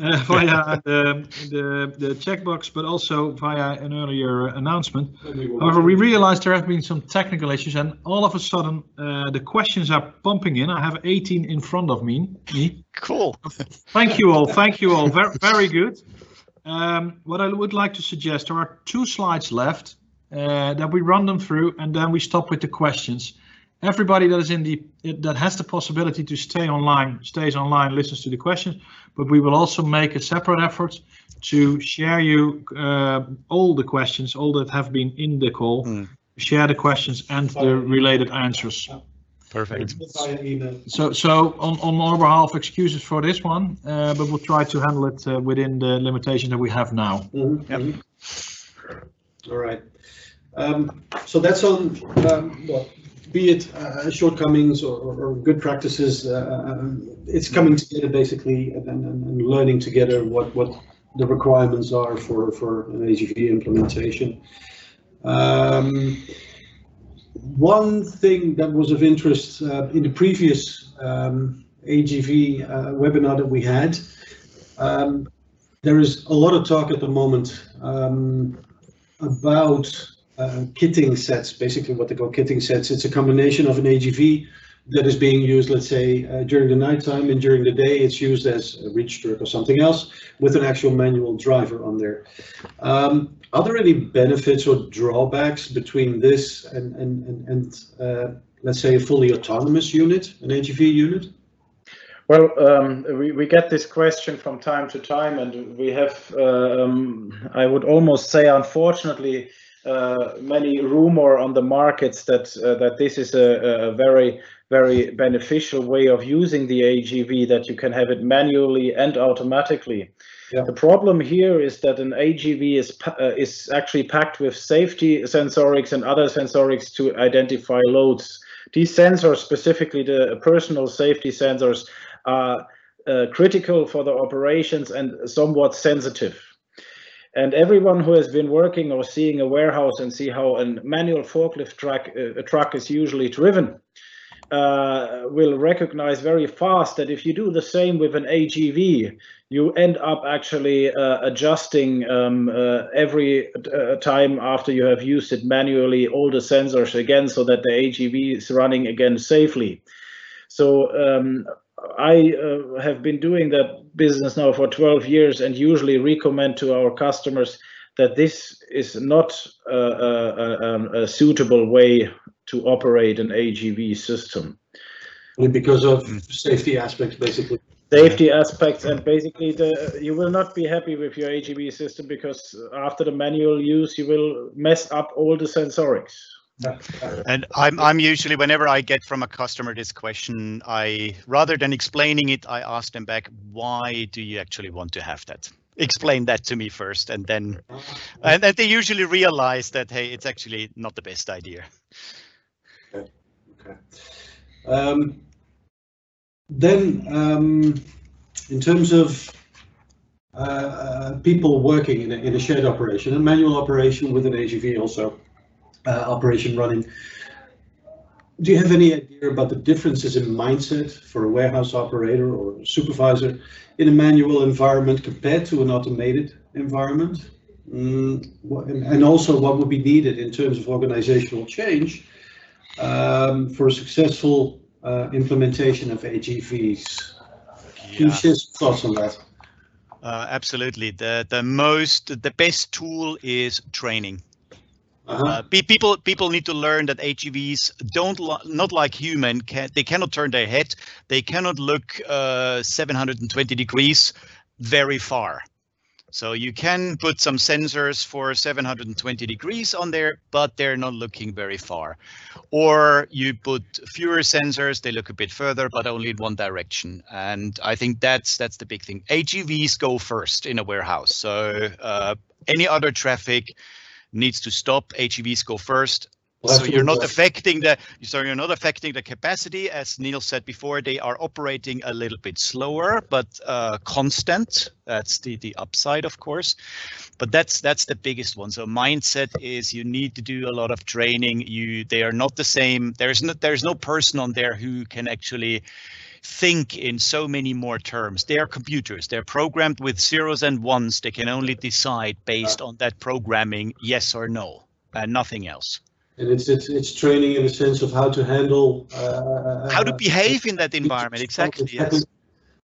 uh, via the, the the checkbox, but also via an earlier announcement. However, we realized there have been some technical issues, and all of a sudden uh, the questions are pumping in. I have 18 in front of me. me. Cool. Thank you all. Thank you all. Very very good. Um, what I would like to suggest, there are two slides left uh, that we run them through and then we stop with the questions. Everybody that is in the that has the possibility to stay online stays online, listens to the questions, but we will also make a separate effort to share you uh, all the questions, all that have been in the call, mm. share the questions and the related answers. Perfect. So, so on, on our behalf, excuses for this one, uh, but we'll try to handle it uh, within the limitations that we have now. Mm -hmm. Yep. All right. Um, so that's on, um, well, be it uh, shortcomings or, or, good practices, uh, um, it's coming together basically and, and, and, learning together what, what the requirements are for, for an AGV implementation. Um, one thing that was of interest uh, in the previous um, AGV uh, webinar that we had, um, there is a lot of talk at the moment about uh, kitting sets, basically what they call kitting sets. It's a combination of an AGV that is being used, let's say, uh, during the nighttime and during the day it's used as a reach truck or something else with an actual manual driver on there. Um, are there any benefits or drawbacks between this and, and, and, and uh, let's say a fully autonomous unit, an AGV unit? Well, um, we, we get this question from time to time and we have, um, I would almost say, unfortunately, many rumor on the markets that uh, that this is a, a very very beneficial way of using the AGV that you can have it manually and automatically. Yeah. The problem here is that an AGV is uh, is actually packed with safety sensorics and other sensorics to identify loads. These sensors, specifically the personal safety sensors, are uh, critical for the operations and somewhat sensitive. And everyone who has been working or seeing a warehouse and see how a manual forklift truck, uh, a truck is usually driven uh, will recognize very fast that if you do the same with an AGV, you end up actually uh, adjusting um, uh, every uh, time after you have used it manually all the sensors again so that the AGV is running again safely. So um, I uh, have been doing that business now for 12 years and usually recommend to our customers that this is not a, a, a suitable way to operate an AGV system. Because of safety aspects, basically. Safety aspects and basically the you will not be happy with your AGV system because after the manual use you will mess up all the sensorics. And I'm I'm usually whenever I get from a customer this question, I rather than explaining it, I ask them back, why do you actually want to have that? Explain that to me first, and then and, they usually realize that hey, it's actually not the best idea. Okay. okay. Um, then, um, in terms of uh, uh, people working in a, in a shared operation, a manual operation with an AGV also operation running, do you have any idea about the differences in mindset for a warehouse operator or supervisor in a manual environment compared to an automated environment? Mm, and also what would be needed in terms of organizational change um, for a successful uh, implementation of AGVs. Can you share some thoughts on that? Uh, absolutely. The the most the best tool is training. Uh-huh. Uh, people people need to learn that AGVs don't not like human. Can, they cannot turn their head. They cannot look uh, 720 degrees very far. So you can put some sensors for 720 degrees on there, but they're not looking very far. Or you put fewer sensors, they look a bit further, but only in one direction. And I think that's that's the big thing. AGVs go first in a warehouse. So uh, any other traffic needs to stop. AGVs go first. So you're not affecting the so you're not affecting the capacity. As neil said before they are operating a little bit slower but uh, constant. That's the the upside of course. But that's that's the biggest one. So mindset is you need to do a lot of training. You they are not the same. There's no there's no person on there who can actually think in so many more terms. They are computers. They're programmed with zeros and ones. They can only decide based on that programming yes or no and nothing else. And it's it's it's training in the sense of how to handle uh, how to behave in that environment exactly yes.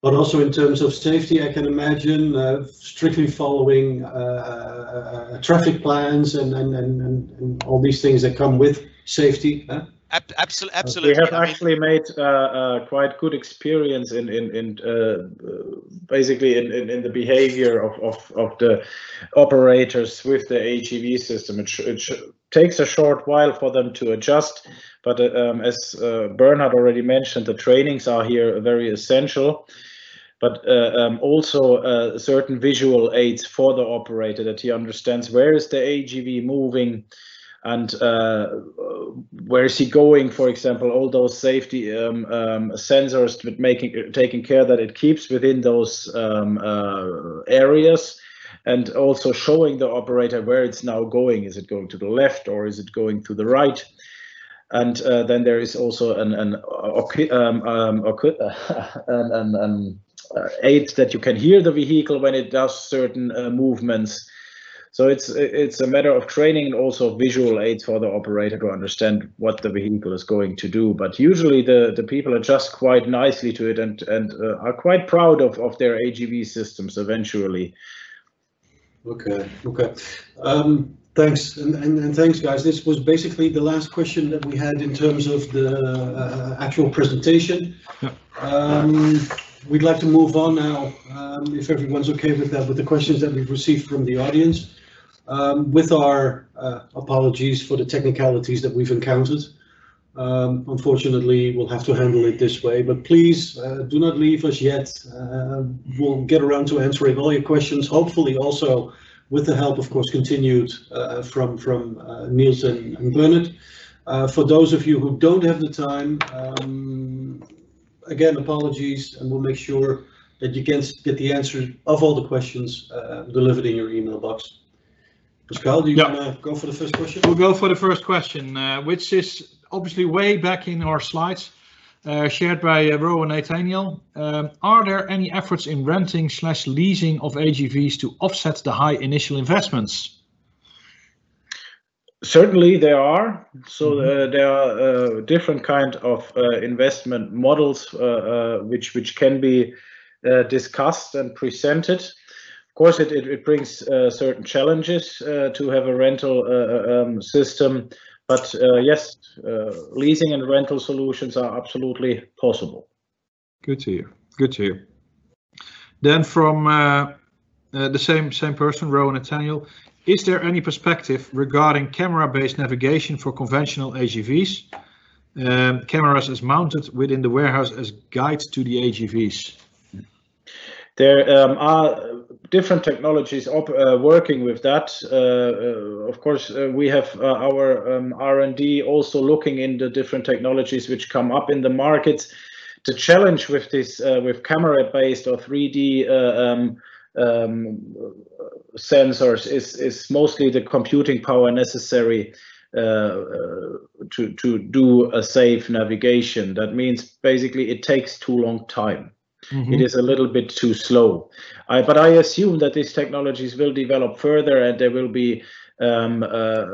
But also in terms of safety i can imagine uh, strictly following uh, uh traffic plans and and, and and all these things that come with safety huh? Absolutely, absolutely. We have I actually mean, made uh, uh, quite good experience in in in uh, basically in, in, in the behavior of, of of the operators with the AGV system. It, it takes a short while for them to adjust, but uh, um, as uh, Bernhard already mentioned, the trainings are here very essential. But uh, um, also certain visual aids for the operator that he understands where is the AGV moving and uh, where is he going for example all those safety um, um, sensors making taking care that it keeps within those um, uh, areas and also showing the operator where it's now going. Is it going to the left or is it going to the right? And uh, then there is also an an, um, um, an, an uh, aid that you can hear the vehicle when it does certain uh, movements so it's it's a matter of training and also visual aids for the operator to understand what the vehicle is going to do. But usually the, the people adjust quite nicely to it and, and uh, are quite proud of, of their AGV systems eventually. Okay, okay. Um, thanks, and, and, and, thanks guys. This was basically the last question that we had in terms of the uh, actual presentation. Yeah. Um, we'd like to move on now, um, if everyone's okay with that, with the questions that we've received from the audience um, with our uh, apologies for the technicalities that we've encountered. Um, unfortunately, we'll have to handle it this way, but please uh, do not leave us yet. Uh, we'll get around to answering all your questions, hopefully also with the help, of course, continued uh, from, from uh, Niels and, and Bernard. Uh, for those of you who don't have the time, um, again, apologies, and we'll make sure that you can get the answer of all the questions delivered in your email box. Pascal, do you Yeah. want to go for the first question? We'll go for the first question, uh, which is obviously way back in our slides, uh, shared by uh, Ro and Nathaniel. Um, Are there any efforts in renting slash leasing of AGVs to offset the high initial investments? Certainly there are. So uh, there are uh, different kind of uh, investment models uh, uh, which which can be uh, discussed and presented. Of course, it, it, it brings uh, certain challenges uh, to have a rental uh, um, system, but yes, leasing and rental solutions are absolutely possible. Good to hear. Good to hear. Then from the same same person, Rowan Nathaniel, is there any perspective regarding camera-based navigation for conventional AGVs? Um, cameras as mounted within the warehouse as guides to the AGVs. There um, are different technologies uh, working with that. Uh, uh, of course, uh, we have uh, our um, R&D also looking into different technologies which come up in the market. The challenge with this, with camera-based or 3D uh, um, um, sensors is is mostly the computing power necessary uh, to to do a safe navigation. That means basically it takes too long time Mm-hmm. it is a little bit too slow. I, but I assume that these technologies will develop further and there will be um, uh,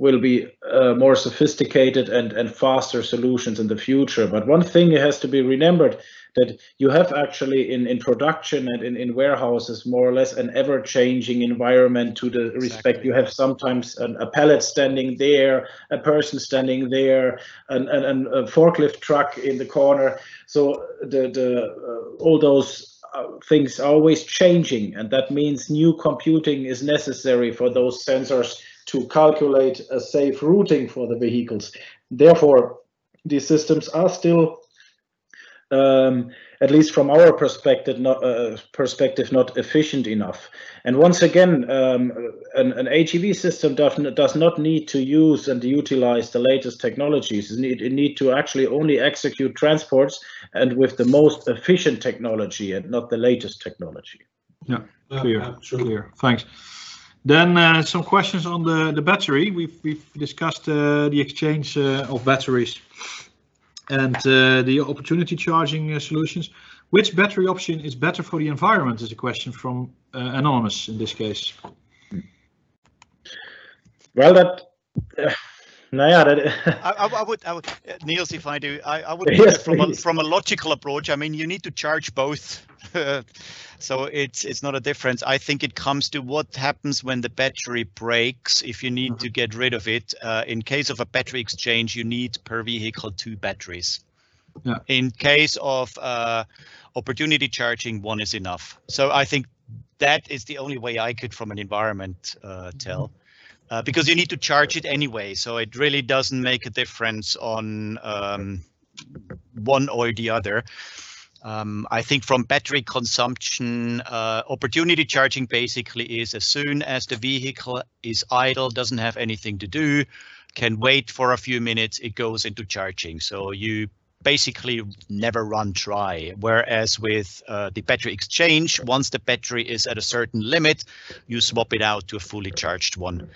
will be uh, more sophisticated and, and faster solutions in the future. But one thing has to be remembered that you have actually in, in production and in, in warehouses more or less an ever-changing environment to the respect you have sometimes an, a pallet standing there, a person standing there, an, an, an- a forklift truck in the corner. So the the uh, all those Uh, things are always changing, and that means new computing is necessary for those sensors to calculate a safe routing for the vehicles. Therefore, these systems are still, um, at least from our perspective, not uh, perspective, not efficient enough. And once again, um, an, an AGV system does, does not need to use and utilize the latest technologies. It need, it need to actually only execute transports and with the most efficient technology and not the latest technology. Uh, Clear, uh, sure. clear. Thanks. Then uh, some questions on the, the battery. We've, we've discussed uh, the exchange uh, of batteries and uh, the opportunity charging uh, solutions. Which battery option is better for the environment is a question from uh, Anonymous in this case. Well, that, naja, that, I, I, I would, I would, Niels, if I do, I, I would Yes, from a, from a logical approach. I mean, you need to charge both, so it's it's not a difference. I think it comes to what happens when the battery breaks. If you need to get rid of it, uh, in case of a battery exchange, you need per vehicle two batteries. Yeah. In case of uh, opportunity charging, one is enough. So I think that is the only way I could, from an environment, uh, tell uh, because you need to charge it anyway. So it really doesn't make a difference on um, one or the other. Um, I think from battery consumption, uh, opportunity charging basically is as soon as the vehicle is idle, doesn't have anything to do, can wait for a few minutes, it goes into charging. So you basically never run dry. Whereas with uh, the battery exchange, once the battery is at a certain limit, you swap it out to a fully charged one.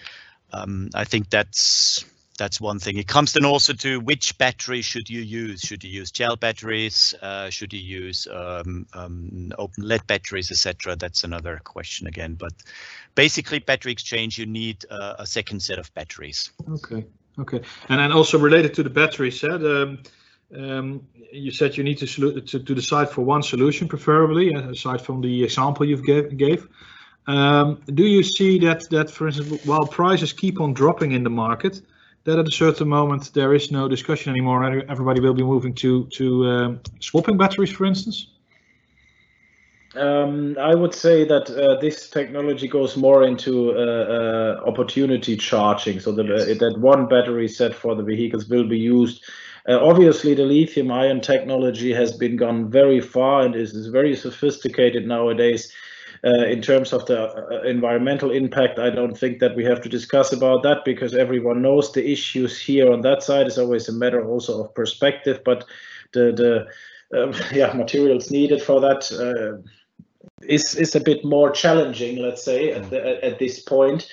Um, I think that's that's one thing. It comes then also to which battery should you use? Should you use gel batteries? Uh, should you use um, um, open lead batteries, etc.? That's another question again. But basically, battery exchange, you need uh, a second set of batteries. Okay, okay. And then also related to the battery set, um, um, you said you need to, to to decide for one solution, preferably, uh, aside from the example you've gave. gave. Um, do you see that that, for instance, while prices keep on dropping in the market, that at a certain moment there is no discussion anymore, and everybody will be moving to to um, swapping batteries, for instance? Um, I would say that uh, this technology goes more into uh, uh, opportunity charging, so that uh, that one battery set for the vehicles will be used. Uh, obviously, the lithium-ion technology has been gone very far and is, is very sophisticated nowadays. Uh, in terms of the environmental impact, I don't think that we have to discuss about that because everyone knows the issues here on that side. is always a matter also of perspective, but the the um, yeah materials needed for that is is a bit more challenging, let's say, at, the, at this point.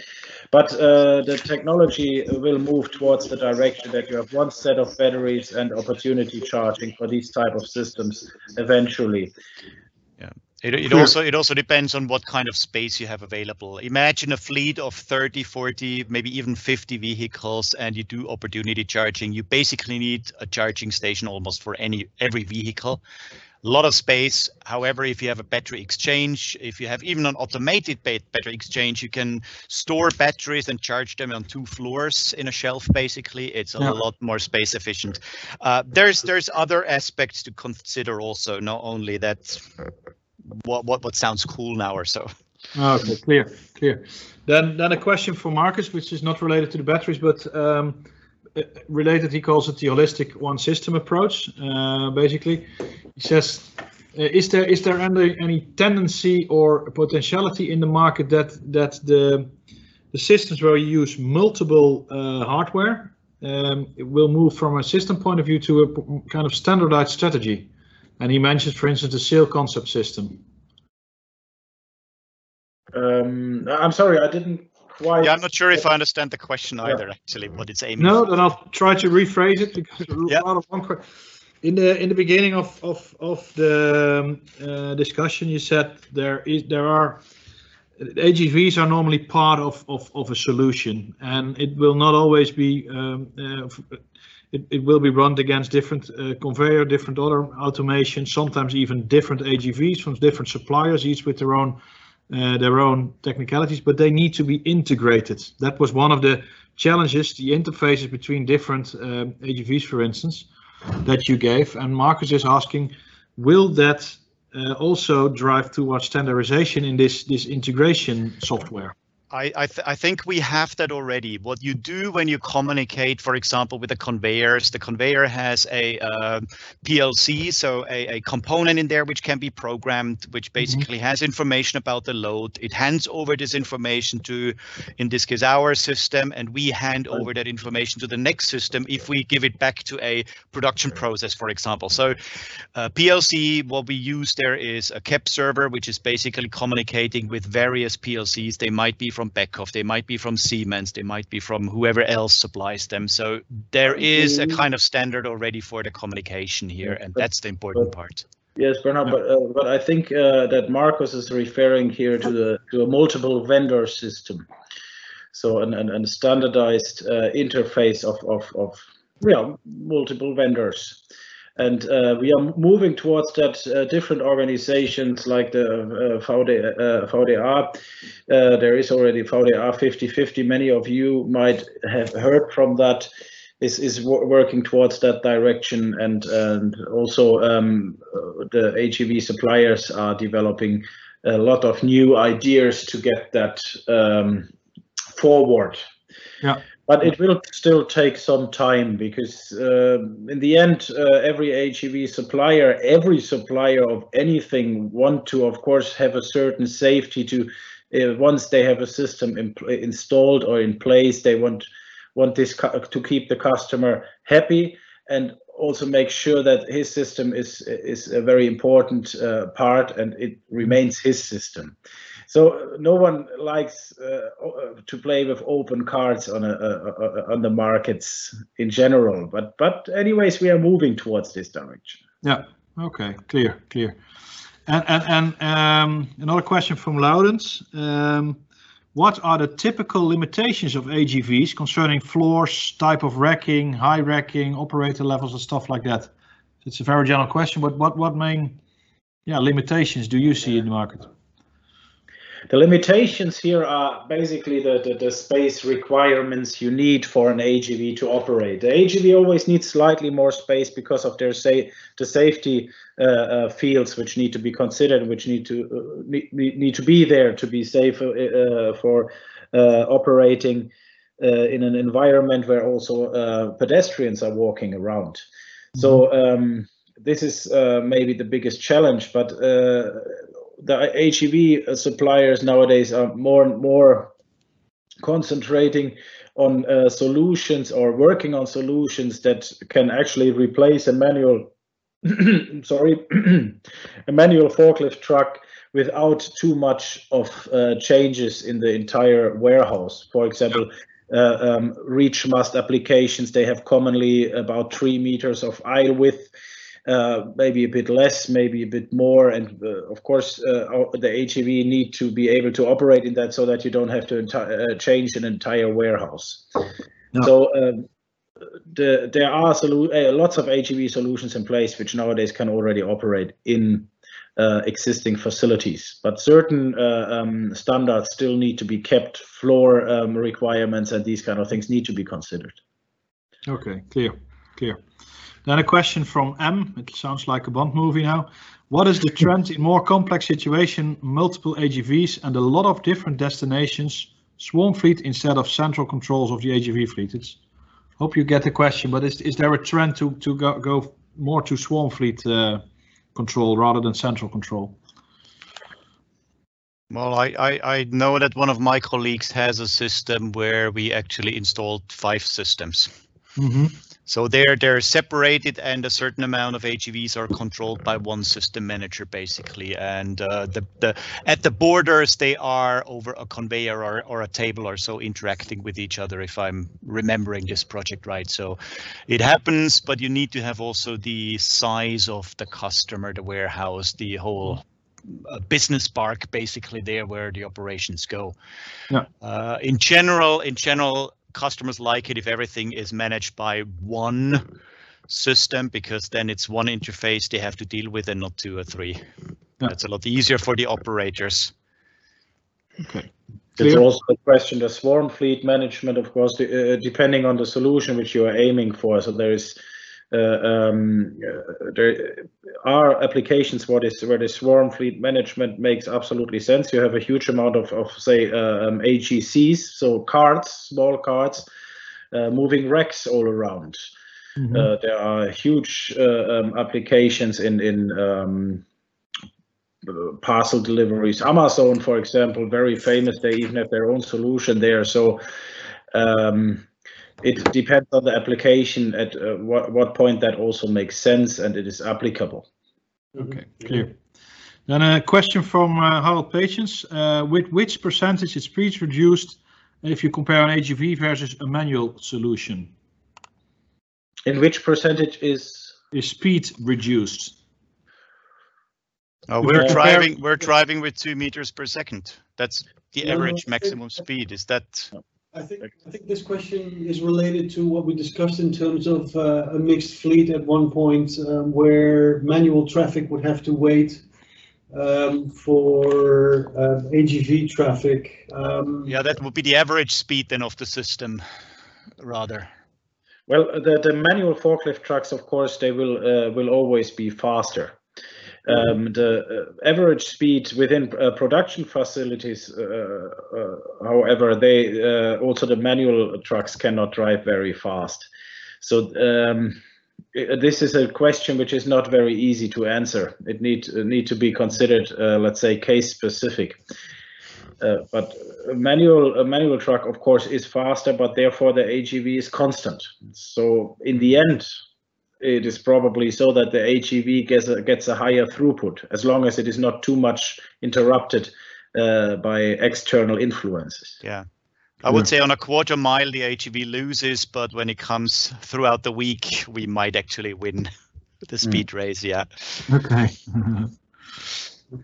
But uh, the technology will move towards the direction that you have one set of batteries and opportunity charging for these type of systems eventually. Yeah. It, it also it also depends on what kind of space you have available. Imagine a fleet of 30, 40, maybe even 50 vehicles and you do opportunity charging. You basically need a charging station almost for any every vehicle a lot of space. However, if you have a battery exchange, if you have even an automated battery exchange, you can store batteries and charge them on two floors in a shelf. Basically, it's a yeah. lot more space efficient. Uh, there's there's other aspects to consider also, not only that what what what sounds cool now or so. Okay, clear, clear. Then then a question for Marcus, which is not related to the batteries, but um, related. He calls it the holistic one system approach. Uh, basically, he says, uh, is there is there any, any tendency or potentiality in the market that that the the systems where you use multiple uh, hardware um, will move from a system point of view to a kind of standardized strategy? And he mentions, for instance, the SAIL concept system. Um, I'm sorry, I didn't quite. Yeah, I'm not sure if I understand the question either. Yeah. Actually, what it's aiming. No, for. then I'll try to rephrase it because yeah. of one in the in the beginning of of of the um, uh, discussion, you said there is there are AGVs are normally part of of of a solution, and it will not always be. Um, uh, it, it will be run against different uh, conveyor, different other automation, sometimes even different AGVs from different suppliers, each with their own uh, their own technicalities, but they need to be integrated. That was one of the challenges, the interfaces between different uh, AGVs, for instance that you gave. And Marcus is asking, will that uh, also drive towards standardization in this, this integration software? I I, th I, think we have that already. What you do when you communicate, for example, with the conveyors, the conveyor has a uh, PLC, so a, a, component in there which can be programmed, which mm-hmm. basically mm -hmm. has information about the load. It hands over this information to, in this case, our system, and we hand over that information to the next system if we give it back to a production process, for example. So uh, PLC, what we use there is a KEP server, which is basically communicating with various PLCs. They might be from Beckhoff, they might be from Siemens, they might be from whoever else supplies them. So there is a kind of standard already for the communication here, and that's the important part. Yes, Bernard, but, uh, but I think uh, that Marcus is referring here to the to a multiple vendor system, so an, an, an standardized uh, interface of of of yeah multiple vendors and uh, we are moving towards that uh, different organizations like the uh, uh. Uh, there is already VDA 5050. Many of you might have heard from that. Is is working towards that direction, and and also um, the AGV suppliers are developing a lot of new ideas to get that um, forward. Yeah but it will still take some time because uh, in the end uh, every AGV supplier every supplier of anything want to of course have a certain safety to uh, once they have a system in, installed or in place they want want this to keep the customer happy and also make sure that his system is is a very important uh, part and it remains his system so no one likes uh, to play with open cards on a, a, on the markets in general. But but anyways, we are moving towards this direction. Yeah. Okay. Clear. Clear. And and and um, another question from Laurens. Um, what are the typical limitations of AGVs concerning floors, type of racking, high racking, operator levels, and stuff like that? It's a very general question, but what what main yeah limitations do you see in the market? The limitations here are basically the, the, the, space requirements you need for an AGV to operate. The AGV always needs slightly more space because of their say the safety uh, uh, fields which need to be considered, which need to uh, need, need to be there to be safe uh, uh, for uh, operating in an environment where also pedestrians are walking around. Mm -hmm. So um, this is maybe the biggest challenge, but the AGV suppliers nowadays are more and more concentrating on uh, solutions or working on solutions that can actually replace a manual sorry a manual forklift truck without too much of uh, changes in the entire warehouse. For example uh, um, reach mast applications they have commonly about three meters of aisle width. uh, maybe a bit less, maybe a bit more. And uh, of course, uh, the AGV need to be able to operate in that so that you don't have to uh, change an entire warehouse. No. So um, the, there are uh, lots of AGV solutions in place which nowadays can already operate in existing facilities, but certain um, standards still need to be kept. Floor um, requirements and these kind of things need to be considered. Okay, clear, clear. Then a question from M. It sounds like a Bond movie now. What is the trend in more complex situation, multiple AGVs and a lot of different destinations, swarm fleet instead of central controls of the AGV fleet? It's hope you get the question, but is is there a trend to to go, go more to swarm fleet uh, control rather than central control? Well, I, I, I, know that one of my colleagues has a system where we actually installed five systems. Mm -hmm. So they're they're separated, and a certain amount of AGVs are controlled by one system manager, basically. And uh, the the at the borders, they are over a conveyor or or a table or so interacting with each other. If I'm remembering this project right, so it happens, but you need to have also the size of the customer, the warehouse, the whole a business park basically there where the operations go. Yeah. Uh, in general, in general, customers like it if everything is managed by one system because then it's one interface they have to deal with and not two or three. Yeah. That's a lot easier for the operators. Okay. There's also a question, the swarm fleet management, of course, uh, depending on the solution which you are aiming for. So there is um, uh, there are applications where this where the swarm fleet management makes absolutely sense. You have a huge amount of, of say uh, um, AGCs, so carts, small carts, uh, moving racks all around. Mm -hmm. there are huge um, applications in in um, parcel deliveries. Amazon, for example, very famous. They even have their own solution there. So um, it depends on the application at uh, what, what point that also makes sense and it is applicable. Okay, clear. Then a question from uh, Harold Patience. Uh, with which percentage is speed reduced if you compare an AGV versus a manual solution? In which percentage is? Is speed reduced? Oh, we're driving. We're driving with two meters per second. That's the average maximum speed. Is that? I think I think this question is related to what we discussed in terms of uh, a mixed fleet at one point, um, where manual traffic would have to wait um, for uh, AGV traffic. Um, yeah, that would be the average speed then of the system, rather. Well, the, the manual forklift trucks, of course, they will uh, will always be faster. Um, the uh, average speed within uh, production facilities, uh, uh however, they uh, also the manual trucks cannot drive very fast. So um, this is a question which is not very easy to answer. It need need to be considered, let's say, case specific. but a manual a manual truck, of course, is faster, but therefore the AGV is constant. So in the end, it is probably so that the AGV gets a, gets a higher throughput as long as it is not too much interrupted uh, by external influences. Yeah. I would say on a quarter mile the AGV loses, but when it comes throughout the week, we might actually win the mm. speed mm. race. Yeah. Okay.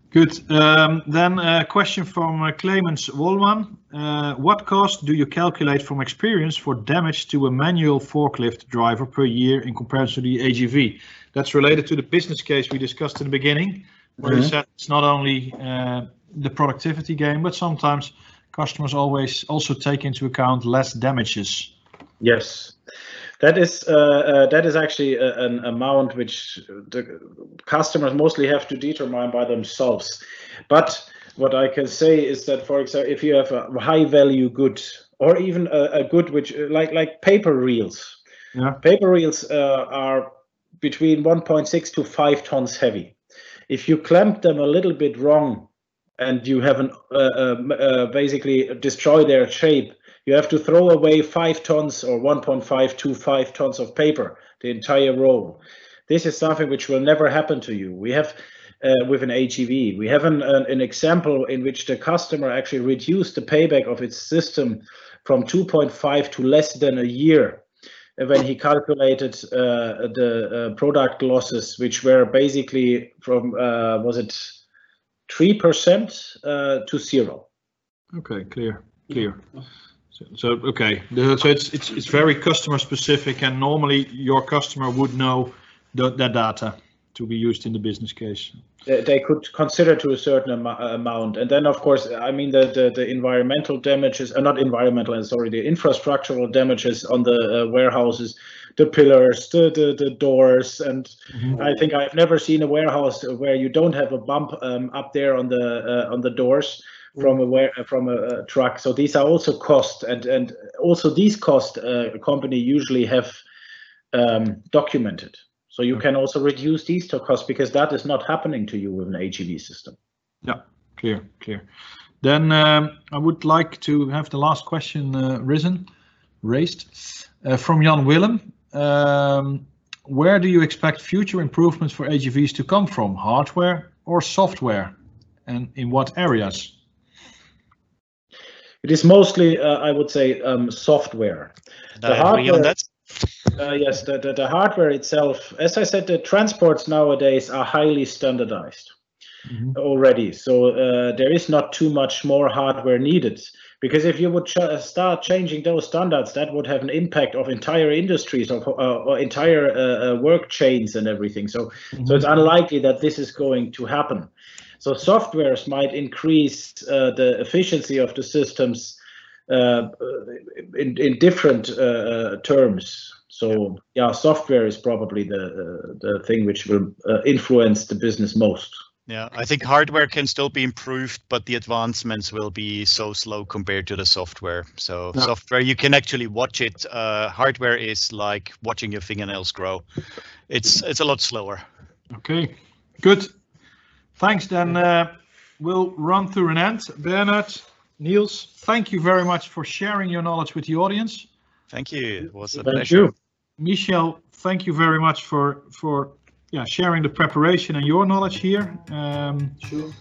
Good. Um, then a question from uh, Clemens Wollman. Uh, what cost do you calculate from experience for damage to a manual forklift driver per year in comparison to the AGV? That's related to the business case we discussed in the beginning, where mm -hmm. you said it's not only uh, the productivity gain, but sometimes customers always also take into account less damages. Yes, that is uh, uh, that is actually a, an amount which the customers mostly have to determine by themselves. But what I can say is that, for example, if you have a high value good or even a, a good which like like paper reels, Yeah. paper reels uh, are between 1.6 to 5 tons heavy. If you clamp them a little bit wrong and you have an uh, um, uh, basically destroy their shape, you have to throw away 5 tons or 1.5 to 5 tons of paper, the entire roll. This is something which will never happen to you. We have uh, with an AGV, we have an, an, an example in which the customer actually reduced the payback of its system from 2.5 to less than a year when he calculated uh, the uh, product losses, which were basically from uh, was it three percent uh, to zero. Okay, clear, clear. So, okay, so it's it's it's very customer specific, and normally your customer would know the, that data to be used in the business case. They, could consider to a certain am amount, and then of course, I mean the the, the environmental damages, uh, not environmental, sorry, the infrastructural damages on the uh, warehouses, the pillars, the, the the doors, and I think I've never seen a warehouse where you don't have a bump um, up there on the uh, on the doors from a where from a, a, truck. So these are also cost, and and also these cost uh, a company usually have um, documented. So you can also reduce these to costs because that is not happening to you with an AGV system. Yeah, clear, clear. Then um, I would like to have the last question uh, risen, raised uh, from Jan Willem. Um, where do you expect future improvements for AGVs to come from, hardware or software, and in what areas? It is mostly, uh, I would say, um, software. The hardware, that? Uh, yes, the, the, the, hardware itself, as I said, the transports nowadays are highly standardized mm -hmm. already. So uh, there is not too much more hardware needed. Because if you would ch start changing those standards, that would have an impact of entire industries of uh, or entire uh, work chains and everything. So, mm -hmm. so it's unlikely that this is going to happen. So softwares might increase uh, the efficiency of the systems uh, in, in different uh, terms. So yeah, software is probably the the thing which will influence the business most. Yeah, I think hardware can still be improved, but the advancements will be so slow compared to the software. So no. software, you can actually watch it. Uh, hardware is like watching your fingernails grow. It's it's a lot slower. Okay, good. Thanks. Then uh, we'll run through an end. Bernard, Niels, thank you very much for sharing your knowledge with the audience. Thank you. It was a thank pleasure. You. Michel, thank you very much for for yeah sharing the preparation and your knowledge here. Um, sure.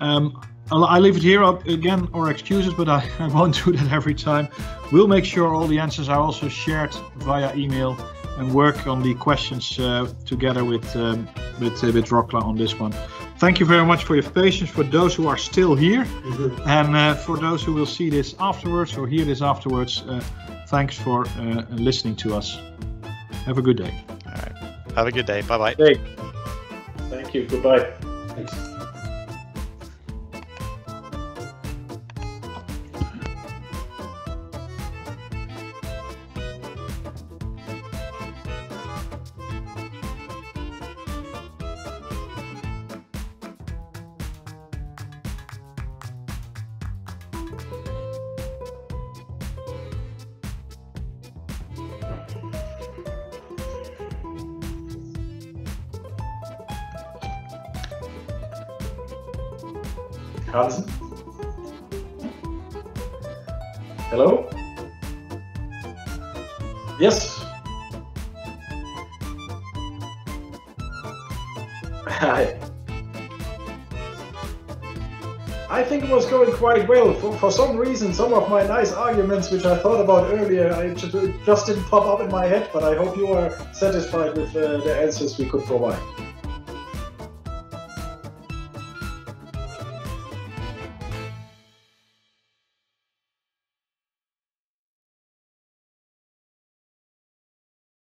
Um, I'll, I leave it here up again, or excuses, but I, I won't do that every time. We'll make sure all the answers are also shared via email and work on the questions uh, together with um, with uh, with Rocla on this one. Thank you very much for your patience for those who are still here, mm -hmm. and uh, for those who will see this afterwards or hear this afterwards. Uh, thanks for uh, listening to us. Have a good day. All right. Have a good day. Bye bye. Hey. Thank you. Goodbye. Thanks. For, some reason, some of my nice arguments, which I thought about earlier, I just, just didn't pop up in my head, but I hope you are satisfied with uh, the answers we could provide.